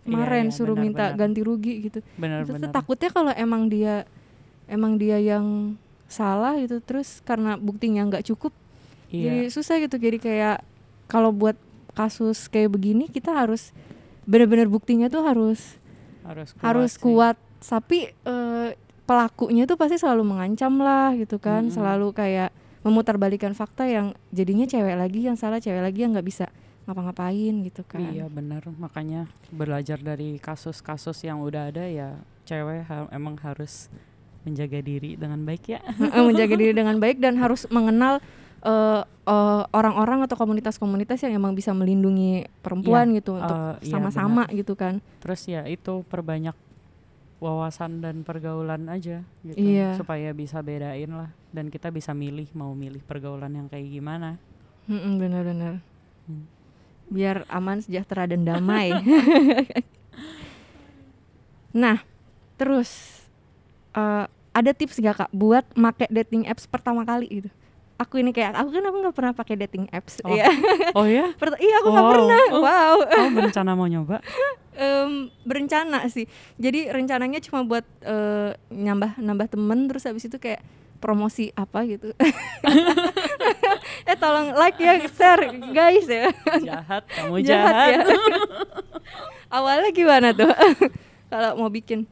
kemarin iya, suruh benar, minta benar. ganti rugi gitu. benar itu tuh benar takutnya kalau emang dia emang dia yang salah gitu, terus karena buktinya nggak cukup jadi iya susah gitu jadi kayak kalau buat kasus kayak begini kita harus benar-benar buktinya tuh harus harus kuat harus sih. kuat tapi eh, pelakunya tuh pasti selalu mengancam lah gitu kan. Mm-mm. selalu kayak memutarbalikan fakta yang jadinya cewek lagi yang salah cewek lagi yang nggak bisa ngapa-ngapain gitu kan. Iya benar, makanya belajar dari kasus-kasus yang udah ada ya cewek ha- emang harus menjaga diri dengan baik ya. Menjaga diri dengan baik dan harus mengenal eh, eh, orang-orang atau komunitas-komunitas yang emang bisa melindungi perempuan gitu untuk eh, iya, sama-sama gitu kan. Terus ya itu perbanyak wawasan dan pergaulan aja gitu Iya. supaya bisa bedain lah dan kita bisa milih mau milih pergaulan yang kayak gimana. Mm-mm, benar-benar. Hmm. Biar aman, sejahtera dan damai. nah, terus eh, ada tips gak kak buat make dating apps pertama kali gitu? Aku ini kayak aku kan aku nggak pernah pakai dating apps. Oh. Iya, Oh ya? Pert- iya aku nggak Wow. pernah. Oh. Wow. Kamu berencana mau nyoba? Em, berencana sih. Jadi rencananya cuma buat eh, nambah nambah temen terus habis itu kayak promosi apa gitu. eh tolong like ya, share guys ya. Jahat, kamu Jahat jahat. ya. Awalnya gimana tuh? Kalau mau bikin,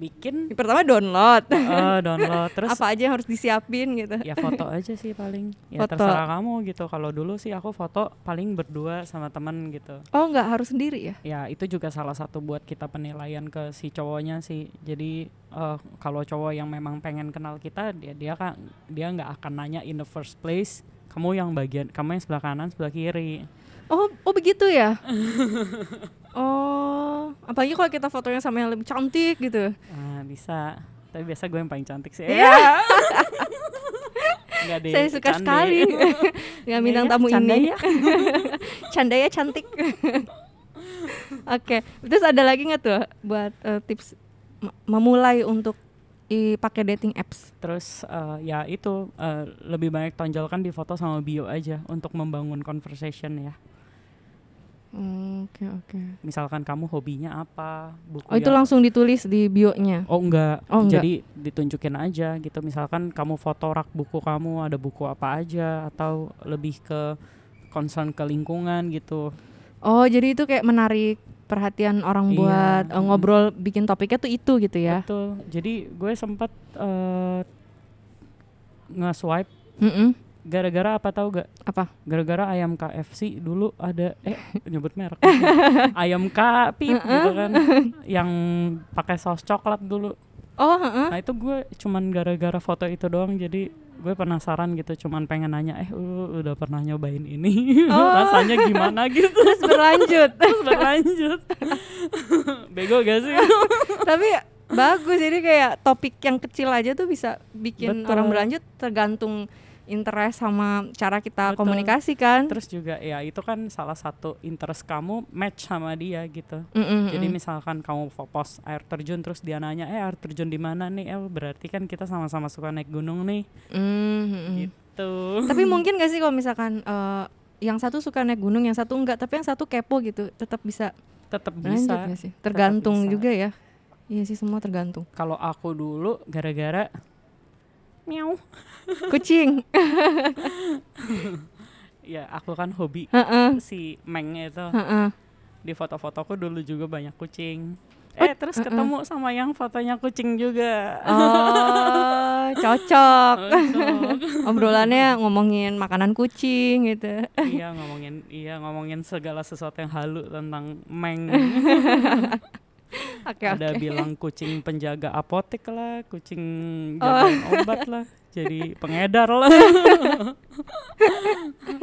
Bikin pertama download. eh, download terus Apa aja yang harus disiapin gitu? ya foto aja sih paling ya Foto. terserah kamu gitu kalau dulu sih aku foto paling berdua sama temen gitu Oh nggak harus sendiri ya? ya itu juga salah satu buat kita penilaian ke si cowoknya sih jadi eh, kalau cowok yang memang pengen kenal kita dia dia kan dia nggak akan nanya in the first place kamu yang bagian kamu yang sebelah kanan sebelah kiri Oh, oh begitu ya? oh, apalagi kalau kita fotonya sama yang lebih cantik gitu. nah bisa Tapi biasa gue yang paling cantik sih. Iya. Enggak deh. Saya suka canda. sekali dengan bintang Iya, tamu canda ini. ya. Canda ya cantik. Oke, terus ada lagi nggak tuh buat eh, tips memulai untuk pakai dating apps? Terus eh, ya itu eh, lebih banyak tonjolkan di foto sama bio aja untuk membangun conversation ya. Hmm, Oke oke. Misalkan kamu hobinya apa, buku Oh itu yang- langsung ditulis di bio-nya. Oh enggak. Oh, enggak. Jadi ditunjukin aja gitu. Misalkan kamu foto rak buku kamu ada buku apa aja atau lebih ke concern ke lingkungan gitu. Oh jadi itu kayak menarik perhatian orang Iya, buat mm. ngobrol bikin topiknya tuh itu gitu ya? Betul. Jadi gue sempat eh, nge-swipe Mm-mm. Gara-gara apa tahu gak? Apa? Gara-gara ayam KFC dulu ada eh nyebut merek. ayam Kapip gitu kan yang pakai saus coklat dulu. Oh heeh. Nah itu gue cuman gara-gara foto itu doang jadi gue penasaran gitu cuman pengen nanya eh lu udah pernah nyobain ini Oh. rasanya gimana gitu terus berlanjut. terus berlanjut bego gak sih Tapi bagus jadi kayak topik yang kecil aja tuh bisa bikin Betul. orang berlanjut tergantung interest sama cara kita Betul. komunikasi kan. terus juga ya itu kan salah satu interest kamu match sama dia gitu Mm-mm, jadi misalkan kamu fo- post air terjun terus dia nanya eh air terjun di mana nih eh berarti kan kita sama-sama suka naik gunung nih Mm, mm-mm. gitu Tapi mungkin gak sih kalau misalkan eh, yang satu suka naik gunung, yang satu enggak, tapi yang satu kepo gitu, tetap bisa tetap bisa sih? Tergantung bisa. juga ya. Iya sih semua tergantung. kalau aku dulu gara-gara miau Kucing. ya aku kan hobi Heeh. si Meng itu Heeh. di foto-fotoku dulu juga banyak kucing. Oh, Eh terus ketemu sama yang fotonya kucing juga. Oh, cocok. Untuk- Obrolannya ngomongin makanan kucing gitu. iya ngomongin iya ngomongin segala sesuatu yang halu tentang Meng. Oke, Ada oke. bilang kucing penjaga apotek lah, kucing Oh. jagain obat lah, jadi pengedar lah.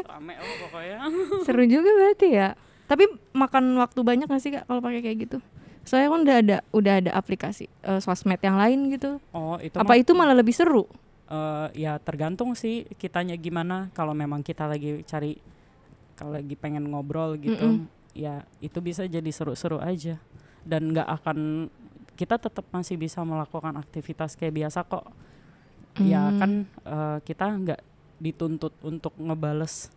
Rame lah pokoknya. Seru juga berarti ya. Tapi makan waktu banyak gak sih Kak kalau pakai kayak gitu? Soalnya kan udah ada udah ada aplikasi eh, sosmed yang lain gitu. Oh itu Apa itu malah lebih seru? eh, ya tergantung sih kitanya gimana. Kalau memang kita lagi cari, kalau lagi pengen ngobrol gitu, Mm-mm. ya itu bisa jadi seru-seru aja. Dan nggak akan kita tetap masih bisa melakukan aktivitas kayak biasa kok. Ya Hmm. kan eh, kita nggak dituntut untuk ngebales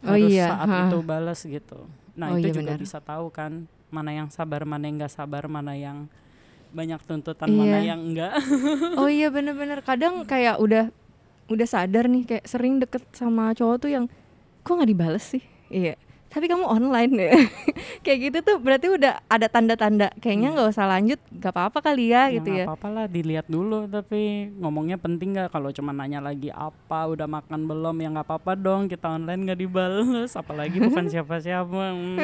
Oh harus iya, saat ha. itu bales gitu. Nah Oh itu iya, juga benar. bisa tahu kan mana yang sabar, mana yang nggak sabar, mana yang banyak tuntutan, mana Iya. yang enggak. Oh iya bener-bener kadang kayak udah udah sadar nih kayak sering deket sama cowok tuh yang kok nggak dibales sih iya tapi kamu online ya? Kayak gitu tuh berarti udah ada tanda-tanda. Kayaknya nggak usah lanjut nggak apa-apa kali ya gitu ya. apa-apa lah dilihat dulu tapi ngomongnya penting nggak? Kalau cuma nanya lagi apa udah makan belum ya nggak apa-apa dong kita online nggak dibales. Apalagi bukan siapa-siapa Hmm.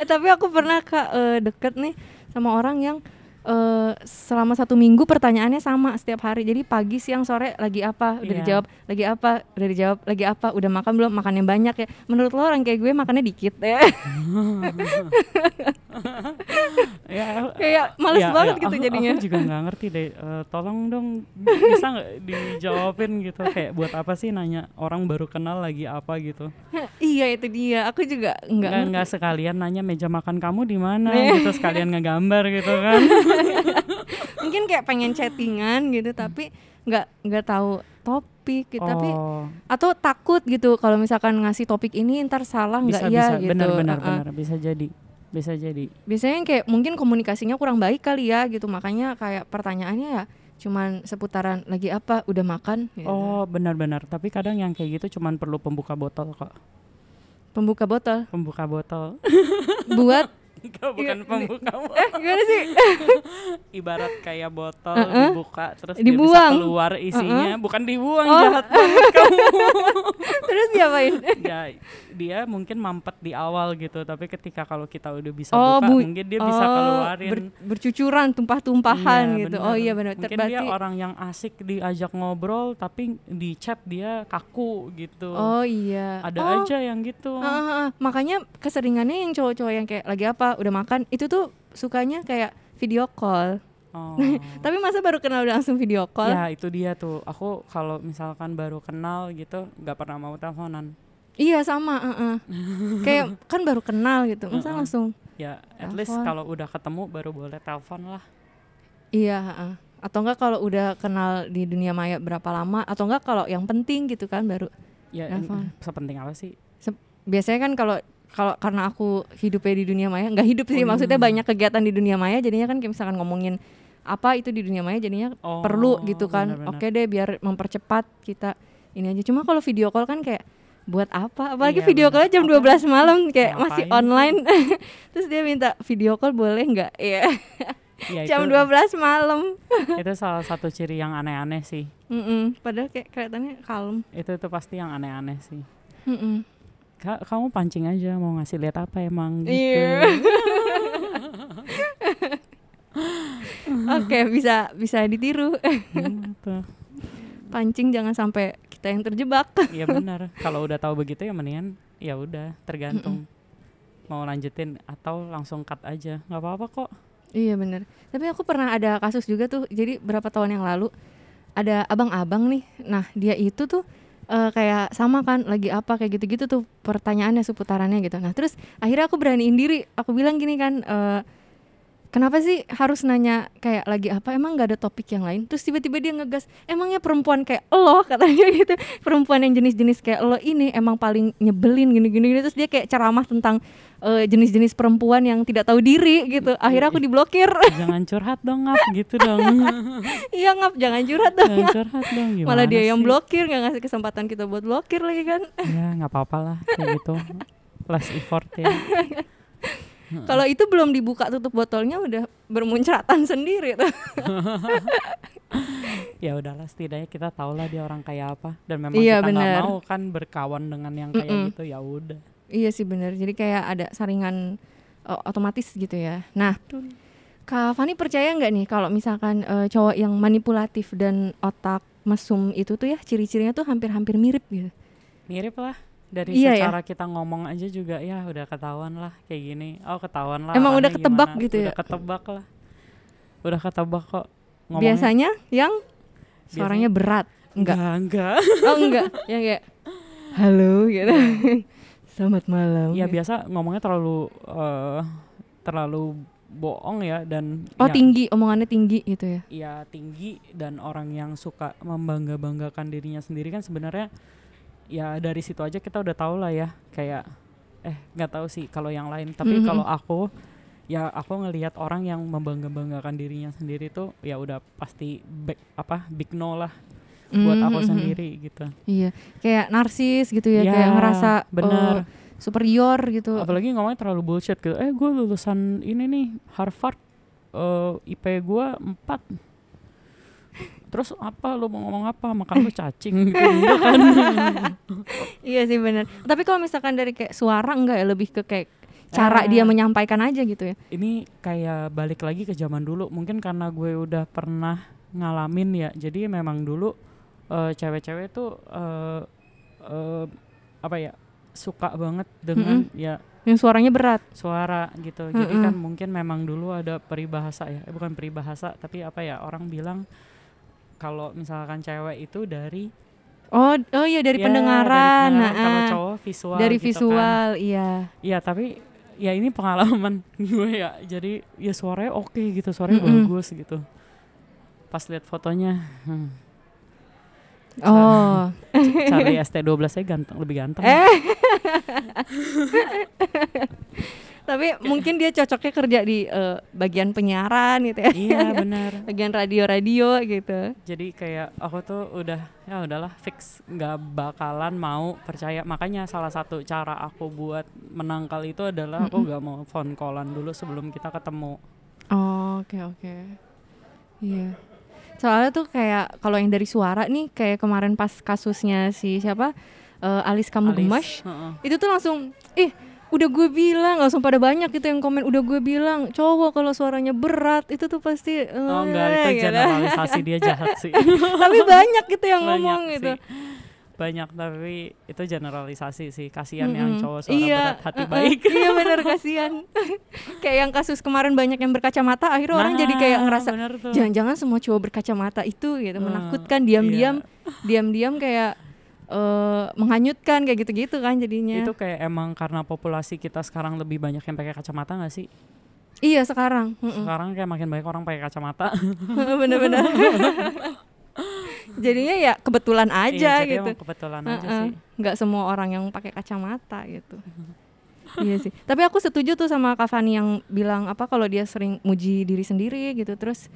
eh tapi aku pernah kak eh, deket nih sama orang yang eh, selama satu minggu pertanyaannya sama setiap hari. Jadi pagi siang sore lagi apa? Udah Iya. dijawab lagi apa? Udah dijawab lagi apa? Udah makan belum? Makannya banyak ya. Menurut lo orang kayak gue makannya dikit ya? Ya kayak males ya, banget ya, gitu aku- jadinya. aku juga nggak ngerti deh. Eh, tolong dong bisa nggak dijawabin gitu? Kayak buat apa sih nanya orang baru kenal lagi apa gitu? Iya itu dia. Aku juga nggak nggak sekalian nanya meja makan kamu di mana gitu sekalian ngegambar gitu kan mungkin kayak pengen chattingan gitu tapi nggak nggak tahu topik gitu. Tapi oh. atau takut gitu kalau misalkan ngasih topik ini ntar salah nggak? Ya bisa. gitu. Benar benar Heeh. benar. Bisa jadi. Bisa jadi. Biasanya kayak mungkin komunikasinya kurang baik kali ya gitu. Makanya kayak pertanyaannya ya cuman seputaran lagi apa? Udah makan? Gitu. Oh benar-benar. Tapi kadang yang kayak gitu cuman perlu pembuka botol kok. pembuka botol. Pembuka botol. buat Enggak, bukan Iya, pembuka eh gimana sih Ibarat kayak botol Uh-uh. dibuka terus dia bisa Dibuang. keluar isinya, bukan dibuang Oh. jahat banget kamu. terus diapain Ya, dia mungkin mampet di awal gitu, tapi ketika kalau kita udah bisa Oh, buka, bu- mungkin dia bisa Oh, keluarin. ber- bercucuran tumpah-tumpahan Iya, gitu bener. oh iya benar Mungkin berarti dia orang yang asik diajak ngobrol tapi di chat dia kaku gitu. oh iya Ada oh, aja yang gitu. ah. makanya keseringannya yang cowok-cowok yang kayak lagi apa udah makan itu tuh sukanya kayak video call Oh. Tapi masa baru kenal udah langsung video call? ya itu dia tuh. Aku kalau misalkan baru kenal gitu nggak pernah mau teleponan. Iya sama, heeh. kayak kan baru kenal gitu, masa Heeh. langsung Ya at least Telepon. kalau udah ketemu baru boleh telepon lah. iya. heeh. Atau enggak kalau udah kenal di dunia maya berapa lama? Atau enggak kalau yang penting gitu kan baru. Ya Telepon. sepenting apa sih? Biasanya kan kalau kalau karena aku hidupnya di dunia maya, nggak hidup sih, Oh, maksudnya iya. banyak kegiatan di dunia maya, jadinya kan kayak misalkan ngomongin apa itu di dunia maya, jadinya Oh, perlu gitu kan. benar-benar. Oke deh, biar mempercepat kita ini aja. Cuma kalau video call kan kayak buat apa? Apalagi Iya, video callnya jam Apa? 12 malam kayak masih Ngapain sih? online. Terus dia minta video call boleh nggak? Iya. Ya, jam itu, 12 malam. itu salah satu ciri yang aneh-aneh sih. Mm-mm. Padahal kayak kelihatannya kalem. Itu itu pasti yang aneh-aneh sih. Mm-mm. Ka- kamu pancing aja mau ngasih lihat apa emang gitu. Iya. Oke, bisa bisa ditiru. Gitu. Pancing jangan sampai kita yang terjebak. Iya benar. Kalau udah tahu begitu ya mendingan ya udah tergantung mau lanjutin atau langsung cut aja nggak apa-apa kok. Iya bener. Tapi aku pernah ada kasus juga tuh. Jadi berapa tahun yang lalu ada abang-abang nih. Nah dia itu tuh eh, kayak sama kan lagi apa kayak gitu-gitu tuh pertanyaannya seputarannya gitu. Nah terus akhirnya aku beraniin diri. Aku bilang gini kan. eh, Kenapa sih harus nanya kayak lagi apa? Emang nggak ada topik yang lain? Terus tiba-tiba dia ngegas. Emangnya perempuan kayak lo katanya gitu. Perempuan yang jenis-jenis kayak lo ini emang paling nyebelin gini-gini. Terus dia kayak ceramah tentang eh, jenis-jenis perempuan yang tidak tahu diri gitu. Akhirnya aku diblokir. Jangan curhat dong ngap gitu dong. Iya ngap jangan curhat dong. Jangan curhat dong gimana Malah dia yang sih? blokir nggak ngasih kesempatan kita buat blokir lagi kan. Ya nggak apa-apa lah kayak gitu. Less effort ya. Kalau itu belum dibuka tutup botolnya udah bermuncratan sendiri tuh. ya udahlah setidaknya kita tahu lah dia orang kayak apa dan memang Iya, kita nggak mau kan berkawan dengan yang kayak Mm-mm. gitu ya udah. Iya sih bener. Jadi kayak ada saringan eh, otomatis gitu ya. Nah, Kak Fani percaya nggak nih kalau misalkan eh, cowok yang manipulatif dan otak mesum itu tuh ya ciri-cirinya tuh hampir-hampir mirip gitu. Mirip lah dari Iya ya? secara kita ngomong aja juga ya udah ketahuan lah kayak gini. Oh ketahuan lah. Emang udah ketebak gimana. gitu ya? Udah ketebak lah. Udah ketebak kok. Ngomongnya- Biasanya yang suaranya berat. Enggak. Enggak, enggak. Oh enggak. Yang kayak halo gitu. Selamat malam. ya biasa ngomongnya terlalu eh, terlalu bohong ya dan Oh ya, tinggi, omongannya tinggi gitu ya. ya tinggi dan orang yang suka membangga-banggakan dirinya sendiri kan sebenarnya ya dari situ aja kita udah tahu lah ya kayak eh nggak tahu sih kalau yang lain tapi Mhm. kalau aku ya aku ngelihat orang yang membangga-banggakan dirinya sendiri tuh ya udah pasti big, apa big no lah buat aku Mhm, mhm. sendiri gitu Iya, kayak narsis gitu ya, Ya, kayak ngerasa bener. eh, superior gitu. apalagi ngomongnya terlalu bullshit gitu eh gue lulusan ini nih Harvard eh, IP gue 4 terus apa lo mau ngomong apa makan lo cacing gitu kan Iya sih bener. Tapi kalau misalkan dari kayak suara enggak ya lebih ke kayak cara Ah. dia menyampaikan aja gitu ya. ini kayak balik lagi ke zaman dulu mungkin karena gue udah pernah ngalamin ya jadi memang dulu eh, cewek-cewek tuh eh, eh, apa ya suka banget dengan ya Yang suaranya berat. suara gitu jadi Mm-mm. kan mungkin memang dulu ada peribahasa ya eh, bukan peribahasa tapi apa ya orang bilang kalau misalkan cewek itu dari Oh, oh iya dari ya, pendengaran. dari pendengaran. kalau nah, ah. cowok visual dari gitu kan. visual, iya. Iya tapi ya ini pengalaman gue ya. Jadi ya suaranya oke gitu, suaranya Mm-mm. bagus gitu. Pas lihat fotonya, hmm, Oh. cari ST12 saya ganteng, lebih ganteng. Eh. Tapi mungkin dia cocoknya kerja di eh, bagian penyiaran gitu ya. Iya benar. bagian radio-radio gitu. Jadi kayak aku tuh udah ya udahlah fix nggak bakalan mau percaya. Makanya salah satu cara aku buat menangkal itu adalah aku nggak mau phone callan dulu sebelum kita ketemu. Oh, oke oke. Iya. Soalnya tuh kayak kalau yang dari suara nih kayak kemarin pas kasusnya si siapa eh, Alis kamu Alis. gemas Heeh. itu tuh langsung ih udah gue bilang langsung pada banyak gitu yang komen udah gue bilang cowok kalau suaranya berat itu tuh pasti Oh eh, enggak itu gitu. generalisasi dia jahat sih. tapi banyak gitu yang Banyak ngomong sih. gitu banyak tapi itu generalisasi sih kasihan yang Mm-mm. cowok suara iya, berat hati baik iya bener kasihan. kayak yang kasus kemarin banyak yang berkacamata, akhirnya orang jadi kayak Nah, ngerasa jangan-jangan semua cowok berkacamata itu gitu Eh, menakutkan diam-diam diam-diam kayak eh, menghanyutkan kayak gitu-gitu kan jadinya. itu kayak emang karena populasi kita sekarang lebih banyak yang pakai kacamata nggak sih Iya sekarang. Sekarang kayak makin banyak orang pakai kacamata Bener-bener. jadinya ya kebetulan aja Iya, jadi gitu. kebetulan aja Heeh. sih. Nggak semua orang yang pakai kacamata gitu. Iya sih. Tapi aku setuju tuh sama Kak Fani yang bilang apa kalau dia sering muji diri sendiri gitu terus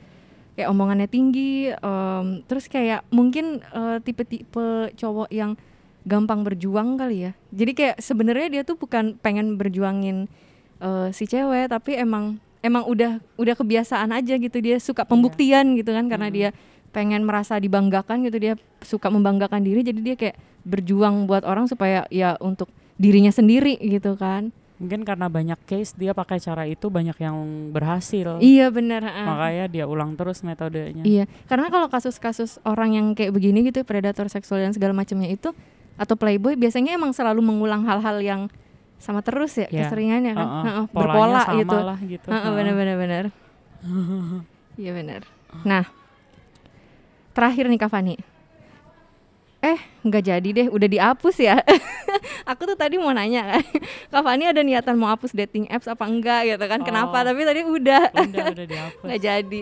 kayak omongannya tinggi em, terus kayak mungkin eh, tipe-tipe cowok yang gampang berjuang kali ya. Jadi kayak sebenarnya dia tuh bukan pengen berjuangin eh, si cewek tapi emang emang udah udah kebiasaan aja gitu. Dia suka pembuktian gitu kan karena Mm-mm. dia pengen merasa dibanggakan gitu dia suka membanggakan diri jadi dia kayak berjuang buat orang supaya ya untuk dirinya sendiri gitu kan. Mungkin karena banyak case dia pakai cara itu banyak yang berhasil. Iya benar makanya dia ulang terus metodenya. Iya karena kalau kasus-kasus orang yang kayak begini gitu predator seksual dan segala macamnya itu atau playboy biasanya emang selalu mengulang hal-hal yang sama terus ya Iya. keseringannya kan? Heeh, Heeh, polanya berpola sama gitu. lah gitu. Heeh, Heeh. benar-benar benar iya benar nah terakhir nih Kak Fani. Eh nggak jadi deh udah dihapus ya. Aku tuh tadi mau nanya kan Kak Fani ada niatan mau hapus dating apps apa enggak gitu kan? Kenapa? Oh. tapi tadi udah. Udah udah dihapus. Nggak jadi.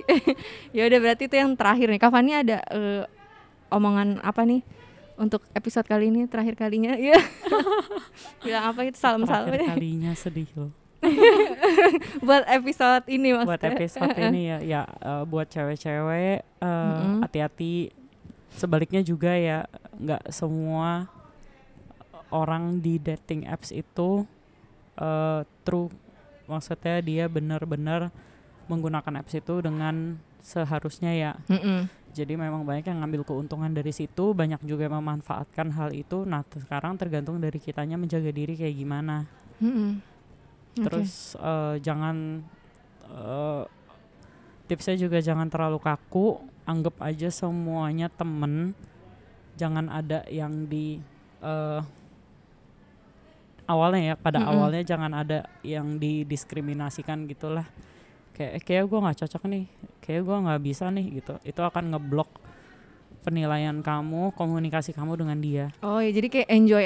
Ya udah berarti itu yang terakhir nih. Kak Fani ada eh, omongan apa nih untuk episode kali ini terakhir kalinya? Ya bilang apa itu? Salam salam terakhir kalinya sedih loh buat episode ini mas buat episode ini ya ya eh, buat cewek-cewek eh, Mm-mm. hati-hati. Sebaliknya juga ya nggak semua orang di dating apps itu eh, true. Maksudnya dia benar-benar menggunakan apps itu dengan seharusnya ya. Mm-mm. jadi memang banyak yang ngambil keuntungan dari situ banyak juga yang memanfaatkan hal itu. Nah sekarang tergantung dari kitanya menjaga diri kayak gimana. Mm-mm. Oke. terus eh, jangan eh, tipsnya juga jangan terlalu kaku. Anggap aja semuanya temen. Jangan ada yang di eh, awalnya ya pada Mm-mm. awalnya jangan ada yang didiskriminasikan gitulah. Kayak kayak gue nggak cocok nih. Kayak gue nggak bisa nih gitu. Itu akan ngeblok penilaian kamu komunikasi kamu dengan dia. Oh ya jadi kayak enjoy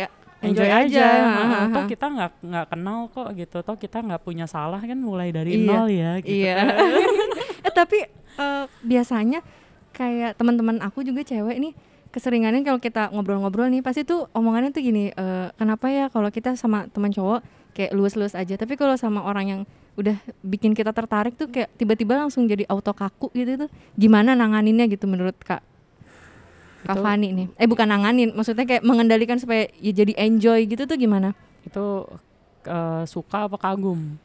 enjoy, aja. Heeh, toh kita nggak nggak kenal kok gitu. Toh kita nggak punya salah kan mulai dari Iya. nol ya gitu iya. kan. eh tapi eh, biasanya kayak teman-teman aku juga cewek nih keseringannya kalau kita ngobrol-ngobrol nih pasti tuh omongannya tuh gini eh, kenapa ya kalau kita sama teman cowok kayak luas-luas aja? Tapi kalau sama orang yang udah bikin kita tertarik tuh kayak tiba-tiba langsung jadi auto kaku gitu tuh gimana nanganinnya gitu menurut kak Kak Fani nih. Eh bukan nanganin maksudnya kayak mengendalikan supaya ya jadi enjoy gitu tuh gimana? Itu eh, suka apa kagum?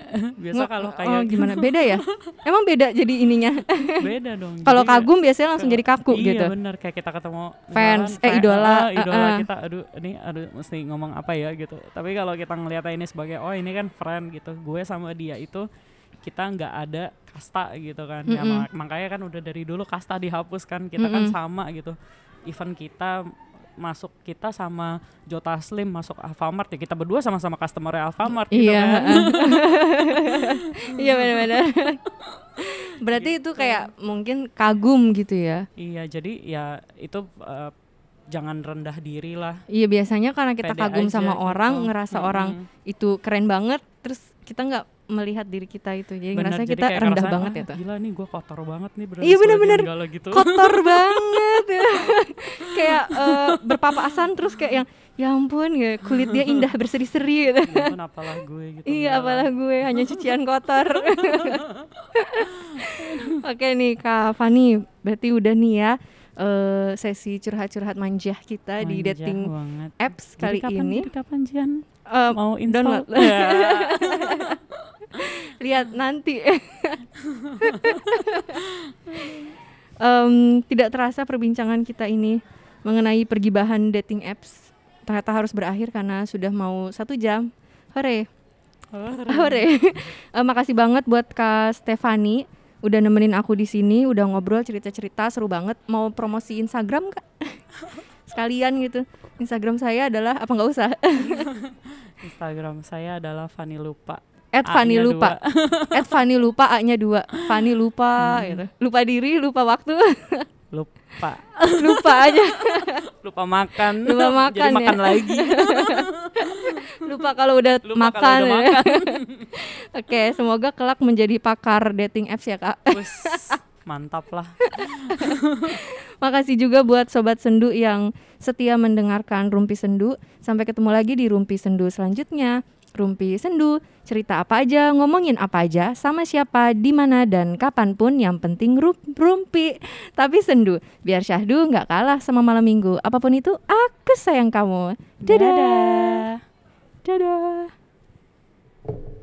Biasa kalau oh, kayak gimana? Beda ya? Emang beda jadi ininya? Beda dong kalau kagum biasanya langsung jadi kaku iya gitu. bener. Kayak kita ketemu Fans, misalkan eh, idola, ah, idola uh-uh. kita aduh ini aduh mesti ngomong apa ya? gitu. Tapi kalau kita ngeliat ini sebagai oh ini kan friend gitu. Gue sama dia itu kita nggak ada kasta gitu kan. Ya Mm-mm. mak- makanya kan udah dari dulu kasta dihapus kan. Kita kan Mm-mm. sama gitu. Event kita masuk kita sama Jota Slim masuk Alfamart ya kita berdua sama-sama customer Alfamart gitu iya. kan. Iya benar-benar. Berarti itu kayak mungkin kagum gitu ya? Iya jadi ya itu eh, jangan rendah diri lah. Iya biasanya karena kita Pede kagum aja sama gitu. orang ngerasa Mm-mm. orang itu keren banget terus kita nggak melihat diri kita itu jadi Bener, ngerasa jadi kita rendah banget "Ah, ya tuh Gila nih gue kotor banget nih berarti Iya, bener-bener. Gitu. kotor banget ya. kayak eh, berpapasan terus kayak yang ya ampun ya kulit dia indah berseri-seri gitu. Ya ampun, apalah gue gitu. Iya, apalah lah. gue hanya cucian kotor. Oke nih Kak Fani, berarti udah nih ya eh, sesi curhat-curhat manjah kita di Manja dating banget. apps Jadi kali kapan, ini. Jadi kapan Jian Eh, mau install? download. Lihat nanti. Em, tidak terasa perbincangan kita ini mengenai pergibahan dating apps ternyata harus berakhir karena sudah mau satu jam. Hore. Hore. Eh, makasih banget buat Kak Stefani udah nemenin aku di sini, udah ngobrol cerita-cerita seru banget. Mau promosi Instagram Kak? sekalian gitu. Instagram saya adalah apa nggak usah? Instagram saya adalah Fanny Lupa. At Fanny lupa. At Fanny lupa A-nya dua. Fanny lupa Hmm. gitu. Lupa diri, lupa waktu, Lupa. lupa aja. Lupa makan. Lupa makan Jadi ya. makan lagi. Lupa kalau udah Lupa makan. kalau udah ya. makan. Oke, semoga kelak menjadi pakar dating apps ya, Kak. Mantap lah. Makasih juga buat sobat sendu yang setia mendengarkan Rumpi Sendu. Sampai ketemu lagi di Rumpi Sendu selanjutnya. Rumpi Sendu, cerita apa aja, ngomongin apa aja, sama siapa, di mana dan kapan pun yang penting rum- rumpi. Tapi sendu, biar syahdu nggak kalah sama malam minggu. Apa pun itu, aku sayang kamu. Dadah. Dadah. Dadah.